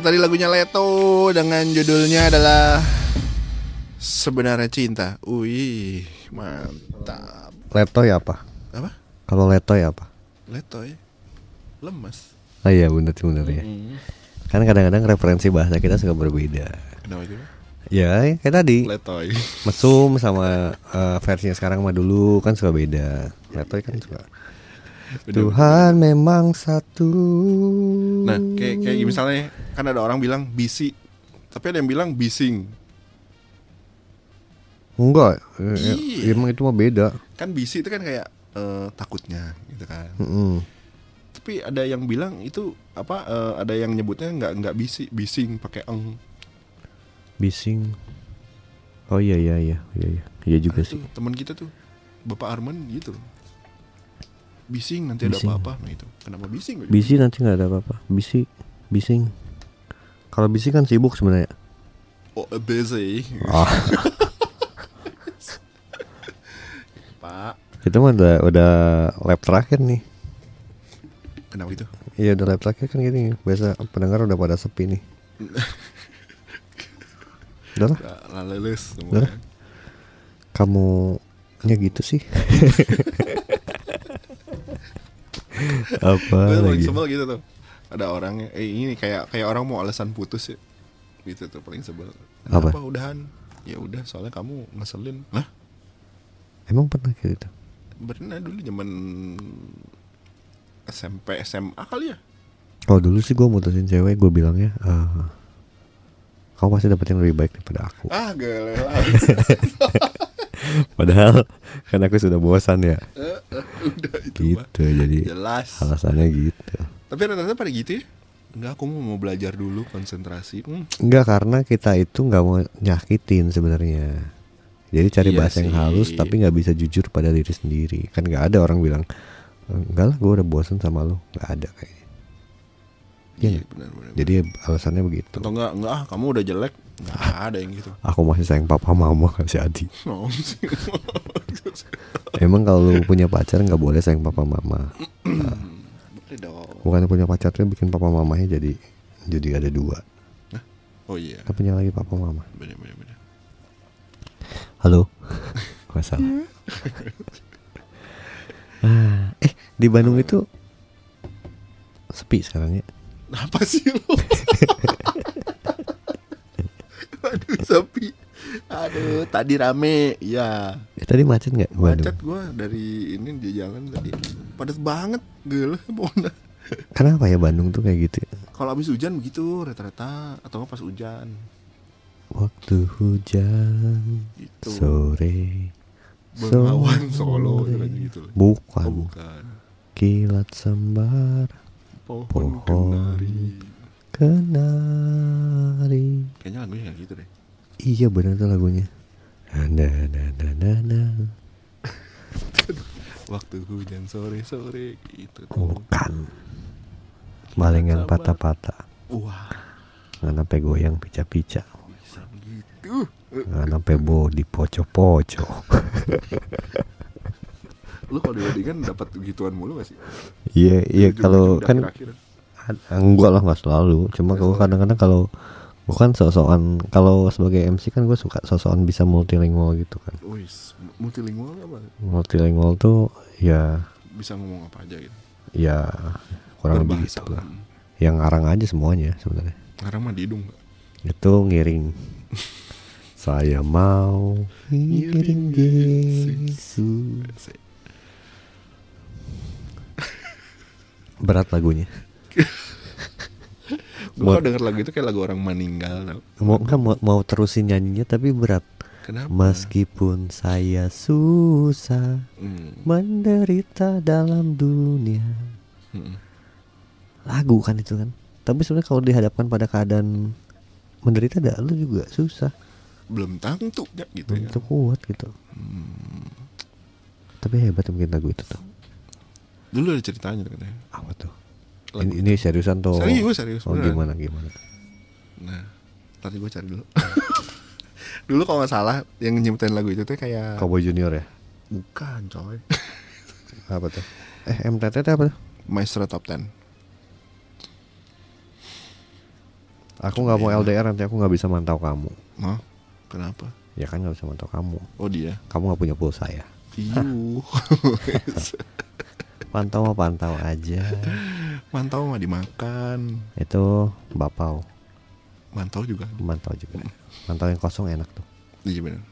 Itu tadi lagunya Leto dengan judulnya adalah Sebenarnya Cinta. Wih, mantap. Letoy apa? Apa? Kalau letoy apa? Letoy. Lemes. Oh iya bener sih bener ya. Kan kadang-kadang referensi bahasa kita suka berbeda. Kenapa itu? Ya kayak tadi Letoy. mesum sama eh, versinya sekarang sama dulu kan suka beda. Letoy kan suka. Tuhan memang satu. Nah, kayak kayak misalnya kan ada orang bilang bisi, tapi ada yang bilang bising. Enggak, eh, eh, Iya. emang itu mah beda. Kan bisi itu kan kayak eh, takutnya gitu kan. Mm-mm. Tapi ada yang bilang itu apa eh, ada yang nyebutnya nggak nggak bisi, bising pakai eng. Bising. Oh iya iya iya iya iya, iya juga Itu sih. teman kita tuh Bapak Arman gitu. Bising nanti ada Bising. apa-apa. Nah itu. Kenapa bising? Bisi nanti nggak ada apa-apa. Bisi, bising. Kalau bisi kan sibuk sebenarnya. Oh, busy. Ah, Pak. kita mah udah udah lab terakhir nih. Kenapa itu? Iya udah lab terakhir kan gini. Biasa pendengar udah pada sepi nih. Udah lah, lah lulus Udah. semua. kamu nya gitu sih. Apa lagi? sebel gitu tuh. Ada orangnya, eh ini kayak kayak orang mau alasan putus ya. Gitu tuh paling sebel. Apa? Kenapa udahan? Ya udah, soalnya kamu ngeselin. Lah, Emang pernah kayak gitu? pernah dulu zaman SMP SMA kali ya? Oh dulu sih gue mutusin cewek gue bilangnya eh, kamu pasti dapet yang lebih baik daripada aku. Ah, Padahal kan aku sudah bosan ya. Udah itu mah. Gitu jadi Jelas. alasannya gitu. Tapi rata-rata pada gitu ya? Enggak, aku mau belajar dulu konsentrasi. Hmm, Enggak karena kita itu nggak mau nyakitin sebenarnya. Jadi cari Iya bahasa yang sih. halus tapi nggak bisa jujur pada diri sendiri. Kan nggak ada orang bilang enggak lah gue udah bosan sama lo. Nggak ada kayaknya. Iya iya, nggak? benar benar. Jadi alasannya begitu. atau enggak enggak ah, kamu udah jelek. Enggak ada yang gitu. Aku masih sayang papa mama kasih Adi. Emang kalau lu punya pacar nggak boleh sayang papa mama. Dong. Bukan punya pacar tuh bikin papa mamanya jadi jadi ada dua. Oh iya, Kita punya lagi papa mama. benar benar benar. Halo. Gak salah. Ah, eh di Bandung itu sepi sekarang ya. Apa sih lo? Aduh, sepi. Aduh, tadi rame. Ya. Eh, tadi macet nggak? Macet gua dari ini di jalan tadi. Padat banget. Gila, pokoknya. Kenapa ya Bandung tuh kayak gitu? ya? Kalau habis hujan begitu rata-rata atau pas hujan. Waktu hujan Gitu. sore Bengawan Solo katanya gitu. Bukan. Oh, bukan. Kilat sembar Pohon, Pohon. kenari. kenari. Kayaknya lagunya kayak gitu deh. Iya benar tuh lagunya. Na na na na na na. Waktu hujan sore-sore gitu tuh. Bukan. Malengan patah-patah. Wah, Nggak sampai goyang pica-pica. bisa begitu. Nggak sampai body poco-poco. Lu kalau di kan dapat gituan mulu gak sih? Iya iya Ujung-ujung kalau kan enggak lah nggak selalu. Cuma kalau kadang-kadang kalau bukan sosokan kalau sebagai MC kan gue suka sosokan bisa multilingual gitu kan. Wis, multilingual apa? Multilingual tuh ya Bisa ngomong apa aja gitu. ya kurang lebih gitu lah. Yang ngarang aja semuanya sebenarnya. Sekarang mah di hidung? Itu ngiring. Saya mau ngiring Yesus. Asik. Berat lagunya. Mau- kalau denger lagu itu kayak lagu orang meninggal. Mau kan mau, mau terusin nyanyinya tapi berat. Kenapa? Meskipun saya susah Hmm. menderita dalam dunia. Hmm. Lagu kan itu kan. Tapi sebenarnya kalau dihadapkan pada keadaan menderita dah lu juga susah. Belum tentu ya gitu ya. Untuk kuat gitu. Tapi hebat mungkin lagu itu tuh. Dulu ada ceritanya katanya. Apa tuh? Ini, ini seriusan tuh. Serius, serius, Oh, beneran. gimana gimana? Nah, tadi gue cari dulu. dulu kalau nggak salah yang nyiptain lagu itu tuh kayak Cowboy Junior ya? bukan coy. Apa tuh? Eh MTT apa tuh? Maestro Top 10. Aku nggak mau Iya. LDR nanti aku nggak bisa mantau kamu. Hah? Kenapa? Ya kan nggak bisa mantau kamu. Oh dia. Kamu nggak punya pulsa ya? Iu. Pantau mah pantau aja. Mantau mah dimakan. Itu bapau. Mantau juga. Mantau juga. Mantau yang kosong enak tuh. Iya benar.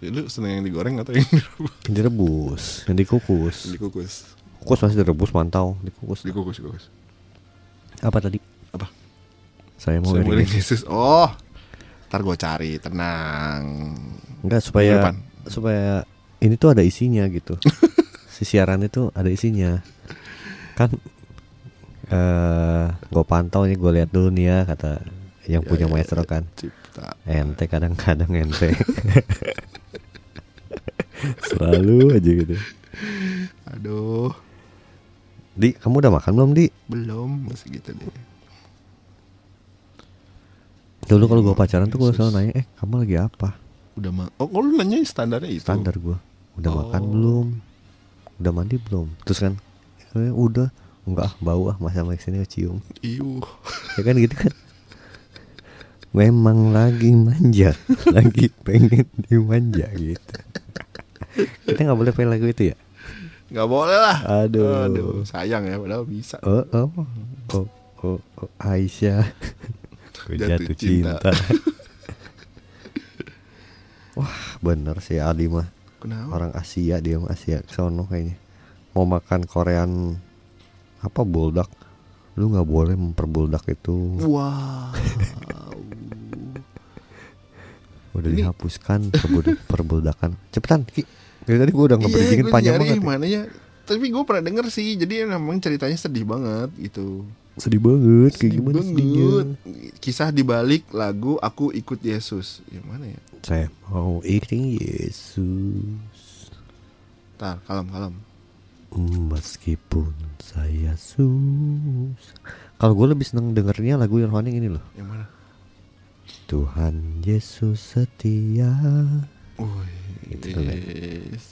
Ya, lu seneng yang digoreng atau yang direbus? Yang direbus, yang dikukus. Dikukus. Kukus masih direbus mantau, dikukus. Dikukus, dikukus. Apa tadi? Apa? Saya mau Saya Yesus. Oh. Ntar gue cari, tenang. Enggak supaya supaya ini tuh ada isinya gitu. si siaran itu ada isinya. Kan eh gue pantau nih, gue lihat dulu nih ya kata yang Ya, punya ya, maestro ya, kan. Cipta. Ente kadang-kadang ente. Selalu aja gitu. Aduh. Di, kamu udah makan belum, Di? Belum, masih gitu deh. Dulu kalau gue pacaran tuh gue selalu nanya, "Eh, kamu lagi apa?" Udah ma Oh, kalau lu nanya standarnya itu. Standar gue. Udah makan Oh. belum? Udah mandi belum? Terus kan, "Eh, udah. Enggak, bau ah, masa main sini cium. Iu. Ya kan gitu kan. memang lagi manja, lagi pengen dimanja gitu. Kita nggak boleh pengen lagu itu ya? nggak boleh lah Aduh. sayang ya padahal bisa Oh, oh, oh, oh, oh Aisyah, Ku Jatuh jatuh cinta. cinta. Wah, bener sih Adi mah kenapa orang Asia dia Asia sono kayaknya. Mau makan Korean apa buldak? Lu nggak boleh memperbuldak itu. wow Udah Ini- dihapuskan perbuldak, perbuldakan. Cepetan, Ki. Dari tadi gua udah ngebridgingin gue panjang banget. ya. mana ya tapi gue pernah denger sih jadi memang ceritanya sedih banget gitu Sedih banget, kayak Sedih gimana banget. sedihnya? kisah di balik lagu aku ikut Yesus yang mana ya Saya mau ikutin Yesus. tar kalem kalem. Meskipun saya sus. Kalau gue lebih seneng dengernya lagu yang rohani ini loh. Yang mana? Tuhan Yesus setia. Wih, Gitu kan. yes.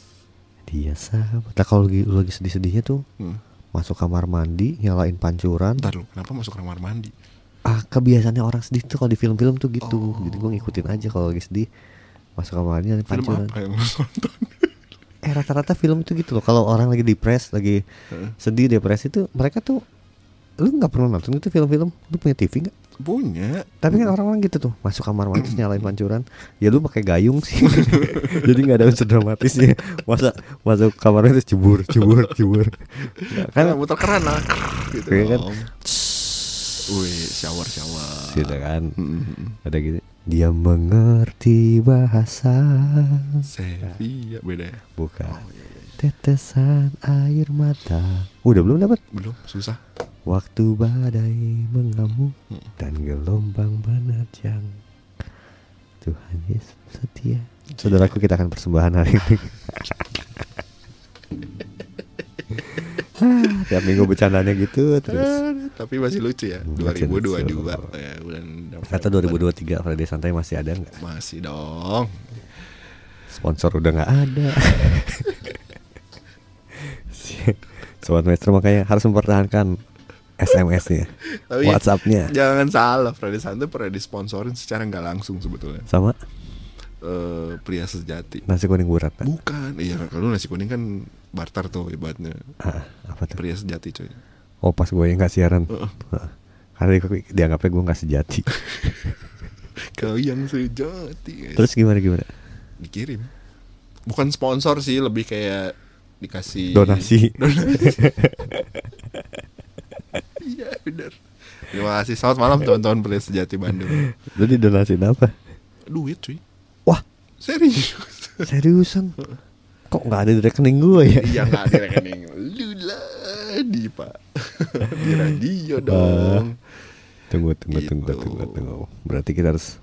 Dia sahabat. Nah kalau lagi, lagi sedih-sedihnya tuh Hmm. Masuk kamar mandi Nyalain pancuran. Ntar lu kenapa masuk kamar mandi Ah kebiasaannya orang sedih tuh kalau di film-film tuh gitu Oh. Jadi gue ngikutin aja kalau lagi sedih Masuk kamar mandi nyalain film pancuran apa yang nonton Eh rata-rata film tuh gitu loh Kalau orang lagi depres Lagi sedih depresi tuh Mereka tuh Lu gak pernah nonton itu film-film Lu punya TV gak? punya Tapi kan orang-orang gitu tuh masuk kamar mandi terus nyalain pancuran. Ya lu pakai gayung sih. Jadi nggak ada unsur dramatisnya. Masa masuk kamar mandi terus cebur, cebur, cebur. Nggak, kan muter keran lah gitu kan. Wih, shower shower gitu kan. Hmm. Ada gitu. Dia mengerti bahasa Sevilla beda ya bukan tetesan air mata. Udah belum dapat? belum susah Waktu badai mengamuk dan gelombang menerjang. Tuhan Yesus setia. Saudaraku kita akan persembahan hari ini. Tiap minggu bercandanya gitu terus. Tapi masih lucu ya Hmm, masih 2022 lucu. ya bulan. Kata 2023 Friday Santai masih ada nggak? masih dong Sponsor udah nggak ada. Sobat Maestro makanya harus mempertahankan SMS-nya, WhatsApp-nya, jangan salah Friday Santai pernah disponsorin secara nggak langsung sebetulnya sama Eh, pria sejati nasi kuning burat. bukan iya kalau nasi kuning kan barter tuh ibaratnya Ah, apa tuh? pria sejati coy Oh pas gue yang nggak siaran. Heeh. karena dia- dianggapnya gue nggak sejati. kau yang sejati guys. Terus gimana gimana? dikirim bukan sponsor sih lebih kayak dikasih Donasi. donasi iya benar terima kasih selamat malam teman-teman pria sejati Bandung Lu didonasin apa? duit cuy Wah serius seriusan? Kok nggak ada di rekening gue ya? iya nggak ada rekening lu lah di pak di radio dong Tunggu tunggu Gitu. tunggu tunggu tunggu. Berarti kita harus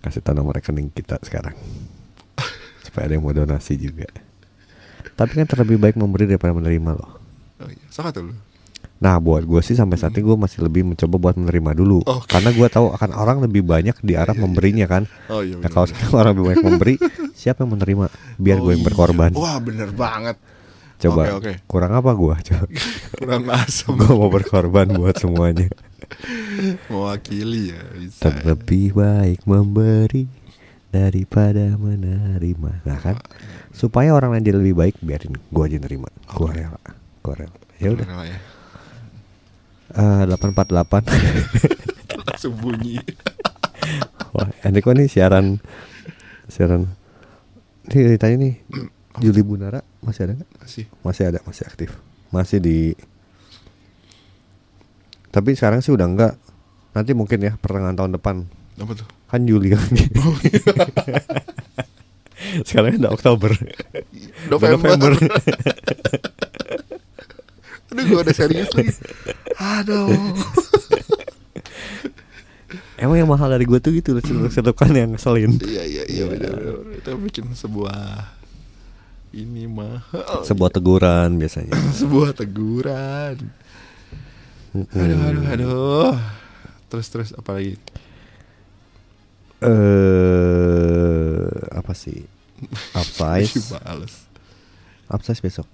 kasih tahu nomor rekening kita sekarang supaya ada yang mau donasi juga. Tapi kan terlebih baik memberi daripada menerima loh. oh iya sama tuh Nah buat gue sih sampai saat ini gue masih lebih mencoba buat menerima dulu. Oke. Karena gue tahu akan orang lebih banyak di arah memberinya kan. Oh iya Nah kalau sekarang orang lebih banyak memberi Siapa yang menerima? Biar Oh gue yang iya. berkorban. Wah bener banget. Coba Oke, oke. kurang apa gue? Coba. Kurang asem. Gue mau berkorban buat semuanya. Mewakili ya bisa Terlebih baik memberi daripada menerima. Nah kan? Supaya orang lain jadi lebih baik Biarin gue aja nerima. Gue rela. Gue rela. Ya udah Eh, 848 langsung bunyi Wah, Enrico nih siaran siaran. Ini ditanya nih, Juli Bunara masih ada nggak? masih Masih ada, masih aktif. Masih di. Tapi sekarang sih udah enggak. Nanti mungkin ya pertengahan tahun depan. apa tuh Kan Juli lagi. sekarang udah Oktober. Udah November, aduh gue udah serius lagi aduh Emang yang mahal dari gue tuh gitu loh, celutukan yang ngeselin. iya iya iya benar benar. itu bikin sebuah ini mahal Sebuah teguran biasanya. sebuah teguran aduh aduh aduh terus terus apa lagi Eh, apa sih? Upsize. Bales. Upsize besok.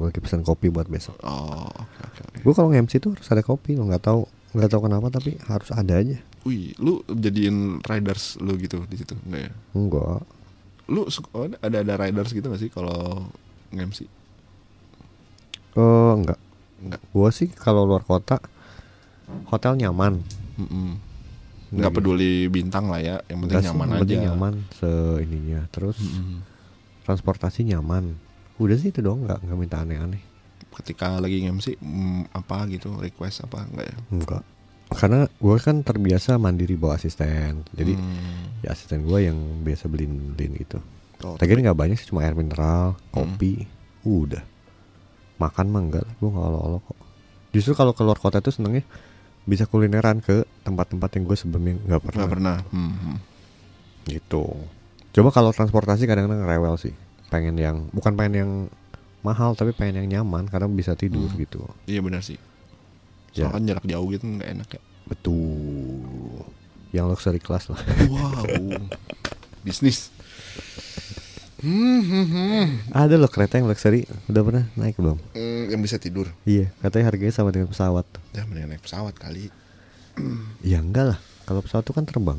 Gue pesan kopi buat besok. oh oke oke oke Gue kalau nge-MC tuh harus ada kopi lo nggak tahu nggak tahu kenapa tapi harus ada aja. Wih, lu jadiin riders lu gitu di situ enggak ya? Enggak. Lu suka, oh, ada ada riders gitu gak sih kalau nge-MC? Oh, enggak. Enggak. Gua sih kalau luar kota hotel nyaman. Mm-mm. Nggak peduli bintang lah ya, yang penting Enggak sih, nyaman yang aja. penting nyaman se ininya. Terus Mm-mm. transportasi nyaman. Udah sih itu dong, enggak enggak minta aneh-aneh. Ketika lagi nge-MC mm, apa gitu, request apa enggak ya? Enggak. Karena gue kan terbiasa mandiri bawa asisten. Jadi Hmm. ya asisten gue yang biasa beliin beliin gitu. Oh, Lagian nggak banyak sih cuma air mineral, kopi, udah. Makan mah enggak, gue nggak olo-olo kok. Justru kalau keluar kota tuh senengnya bisa kulineran ke tempat-tempat yang gue sebelumnya nggak pernah. nggak pernah. Hmm, hmm. Gitu. Coba kalau transportasi kadang-kadang rewel sih. Pengen yang bukan pengen yang mahal tapi pengen yang nyaman karena bisa tidur Hmm. gitu. Iya benar sih. Ya. Soalnya kan jarak jauh gitu nggak enak ya. Betul. Yang luxury class lah. Wow. Bisnis. Hmm, hmm, hmm. Ada loh kereta yang luxury. Udah pernah naik belum? Hmm, yang bisa tidur. Iya, katanya harganya sama dengan pesawat. Ya mending naik pesawat kali. Ya enggak lah. Kalau pesawat tuh kan terbang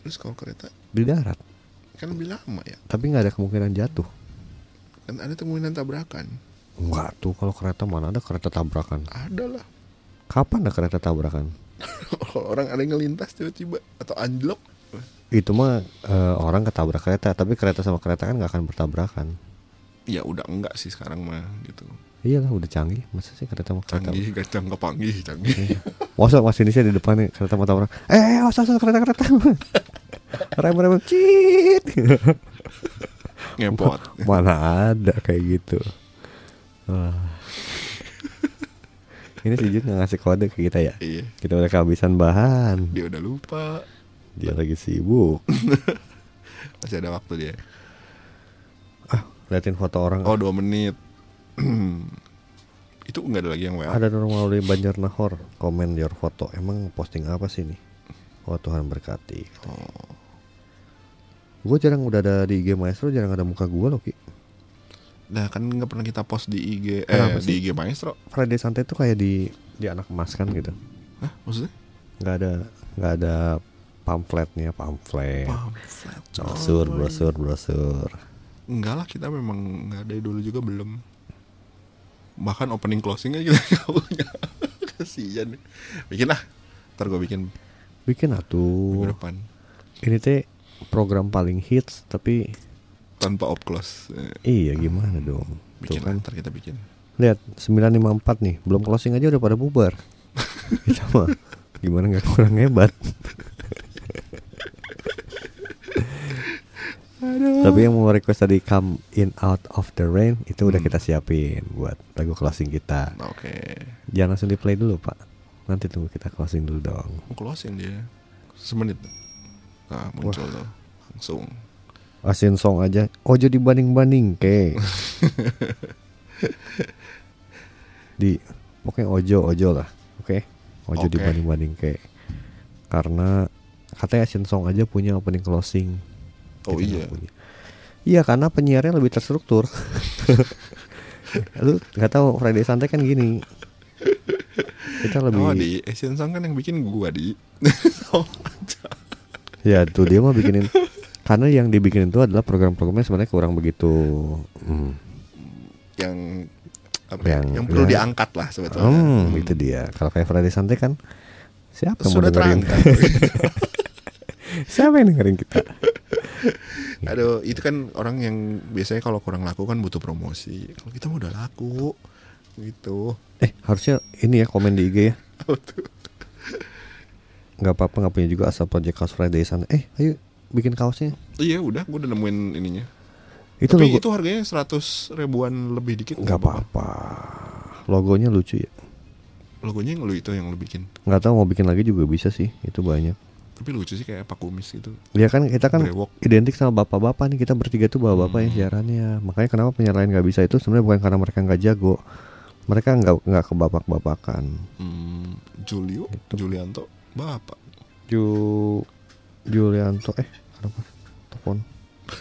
Terus kalau kereta di darat, kan lebih lama ya. tapi nggak ada kemungkinan jatuh. Kan ada kemungkinan tabrakan. Enggak tuh kalau kereta mana ada kereta tabrakan. Ada lah. Kapan ada kereta tabrakan? Kalau orang ada yang ngelintas tiba-tiba atau anjlok. Itu mah eh, orang ketabrak kereta, tapi kereta sama kereta kan nggak akan bertabrakan. Ya udah enggak sih sekarang mah gitu. Iyalah udah canggih, masa sih kereta sama kereta? Canggih, gacang kepanggih, canggih. Iya. Masa masih Indonesia di depan nih kereta mau tabrak. Eh, usah usah kereta kereta. rem rem cit. Ngepot. Mana ada kayak gitu. Wah. Ini si Jun ngasih kode ke kita ya. Iya. Kita udah kehabisan bahan. Dia udah lupa. Dia lagi sibuk. Masih ada waktu dia. Ah, liatin foto orang. Oh dua menit. Itu nggak ada lagi yang WA. Ada normal dari Banjarnahor komen your foto. Emang posting apa sih nih? Oh Tuhan berkati. Oh. Gue jarang udah ada di IG Maestro, jarang ada muka gue loh Ki. Nah kan nggak pernah kita post di IG, eh Kenapa di? IG Maestro. Friday Santai tuh kayak di di anak emas kan gitu. Hah maksudnya? Nggak ada nggak ada pamfletnya pamflet. Pamflet. Brosur, coy. brosur, brosur. Enggak lah kita memang nggak ada dulu juga belum. Bahkan opening closing aja kita nggak punya. Kasian. Bikin lah. Ntar gue bikin Bikin minggu atuh. depan Ini teh program paling hits tapi tanpa op close. Eh, iya gimana dong? Tuh bikin kan. lah, ntar kita bikin. Lihat 954 nih, belum closing aja udah pada bubar. Kita mah gimana nggak kurang hebat. Tapi yang mau request tadi come in out of the rain itu udah Hmm. kita siapin buat lagu closing kita. Oke. Jangan langsung di play dulu pak. Nanti tunggu kita closing dulu dong. Mau closing dia. Semenit. Nah muncul tuh. Langsung. Asin song aja. Ojo dibanding-banding ke. di pokoknya ojo ojo lah. Oke. Ojo Oke. dibanding-banding ke. Karena katanya Asin Song aja punya opening closing. Oh Kita iya. punya. Iya karena penyiarnya lebih terstruktur. Lu nggak tahu Friday Santai kan gini. Kita lebih Oh di Asian Song kan yang bikin gua di. Ya tuh dia mah bikinin Karena yang dibikin itu adalah program-programnya sebenarnya kurang begitu hmm, Yang apa ya, Yang- yang, perlu ya. diangkat lah sebetulnya. hmm, Hmm. itu dia Kalau kayak Friday Santai kan Siapa Sudah terangkat. Siapa yang dengerin kita Aduh, itu kan orang yang biasanya kalau kurang laku kan butuh promosi. Kalau kita udah laku gitu. Eh harusnya ini ya komen di IG ya nggak apa-apa nggak punya juga asal project kaos Friday Santai Eh ayo bikin kaosnya Iya, udah gue udah nemuin ininya. Itu Tapi logo itu harganya 100 ribuan lebih dikit nggak apa-apa Logonya lucu ya Logonya yang lu itu yang lu bikin. nggak tahu mau bikin lagi juga bisa sih itu banyak Tapi lucu sih kayak Pak Kumis gitu. Ya kan kita kan Brewok. identik sama bapak-bapak nih kita bertiga tuh bapak-bapak yang siarannya. Makanya kenapa penyiar lain nggak bisa itu sebenarnya bukan karena mereka nggak jago. Mereka nggak nggak kebapak-bapakan. Hmm, Julio, Gitu. Julianto, Bapak. Ju Julianto eh apa? Telepon.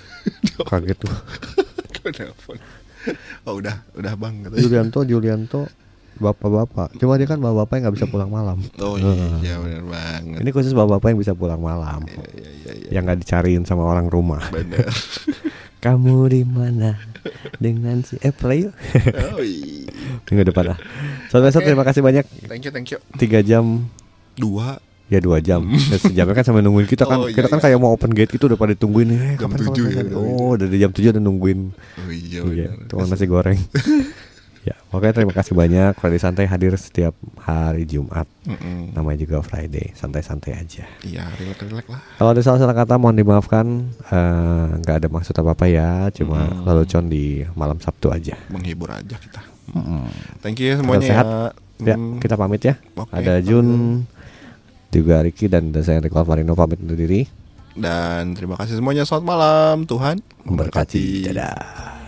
Kaget tuh. Telepon. Oh udah, udah bang katanya. Julianto Julianto bapak-bapak. Cuma dia kan bapak-bapak yang nggak bisa pulang malam. Oh iya, benar banget. Ini khusus bapak-bapak yang bisa pulang malam. Iya, iya, iya. Yang nggak dicariin sama orang rumah. Benar. Kamu di mana dengan si eh play yuk. Oh iya. Minggu depan lah. Sobat Besok terima kasih banyak. Thank you, thank you. Tiga jam Dua ya dua jam. Ya, sejamnya kan sampai nungguin kita kan. Oh, iya, kita kan iya. kayak mau open gate itu udah pada tungguin. Eh, Jam kapan, kapan, tujuh ya, kapan? udah. Oh, dari jam 7 udah nungguin. Oh iya, Iya, tukang nasi goreng. ya, oke terima kasih banyak. Friday Santai hadir setiap hari Jumat. Mm-mm. Namanya juga Friday, santai-santai aja. Iya, relax-relax lah. Kalau ada salah-salah kata mohon dimaafkan. Eh, nggak ada maksud apa-apa ya, cuma Hmm. lelucon di malam Sabtu aja. Menghibur aja kita. Thank you semuanya sehat. ya. Ya, Hmm. kita pamit ya. Oke, ada Jun, juga Ricky dan saya Enrico Alvarino pamit undur diri. Dan terima kasih semuanya. Selamat malam. Tuhan Memberkati. Dadah.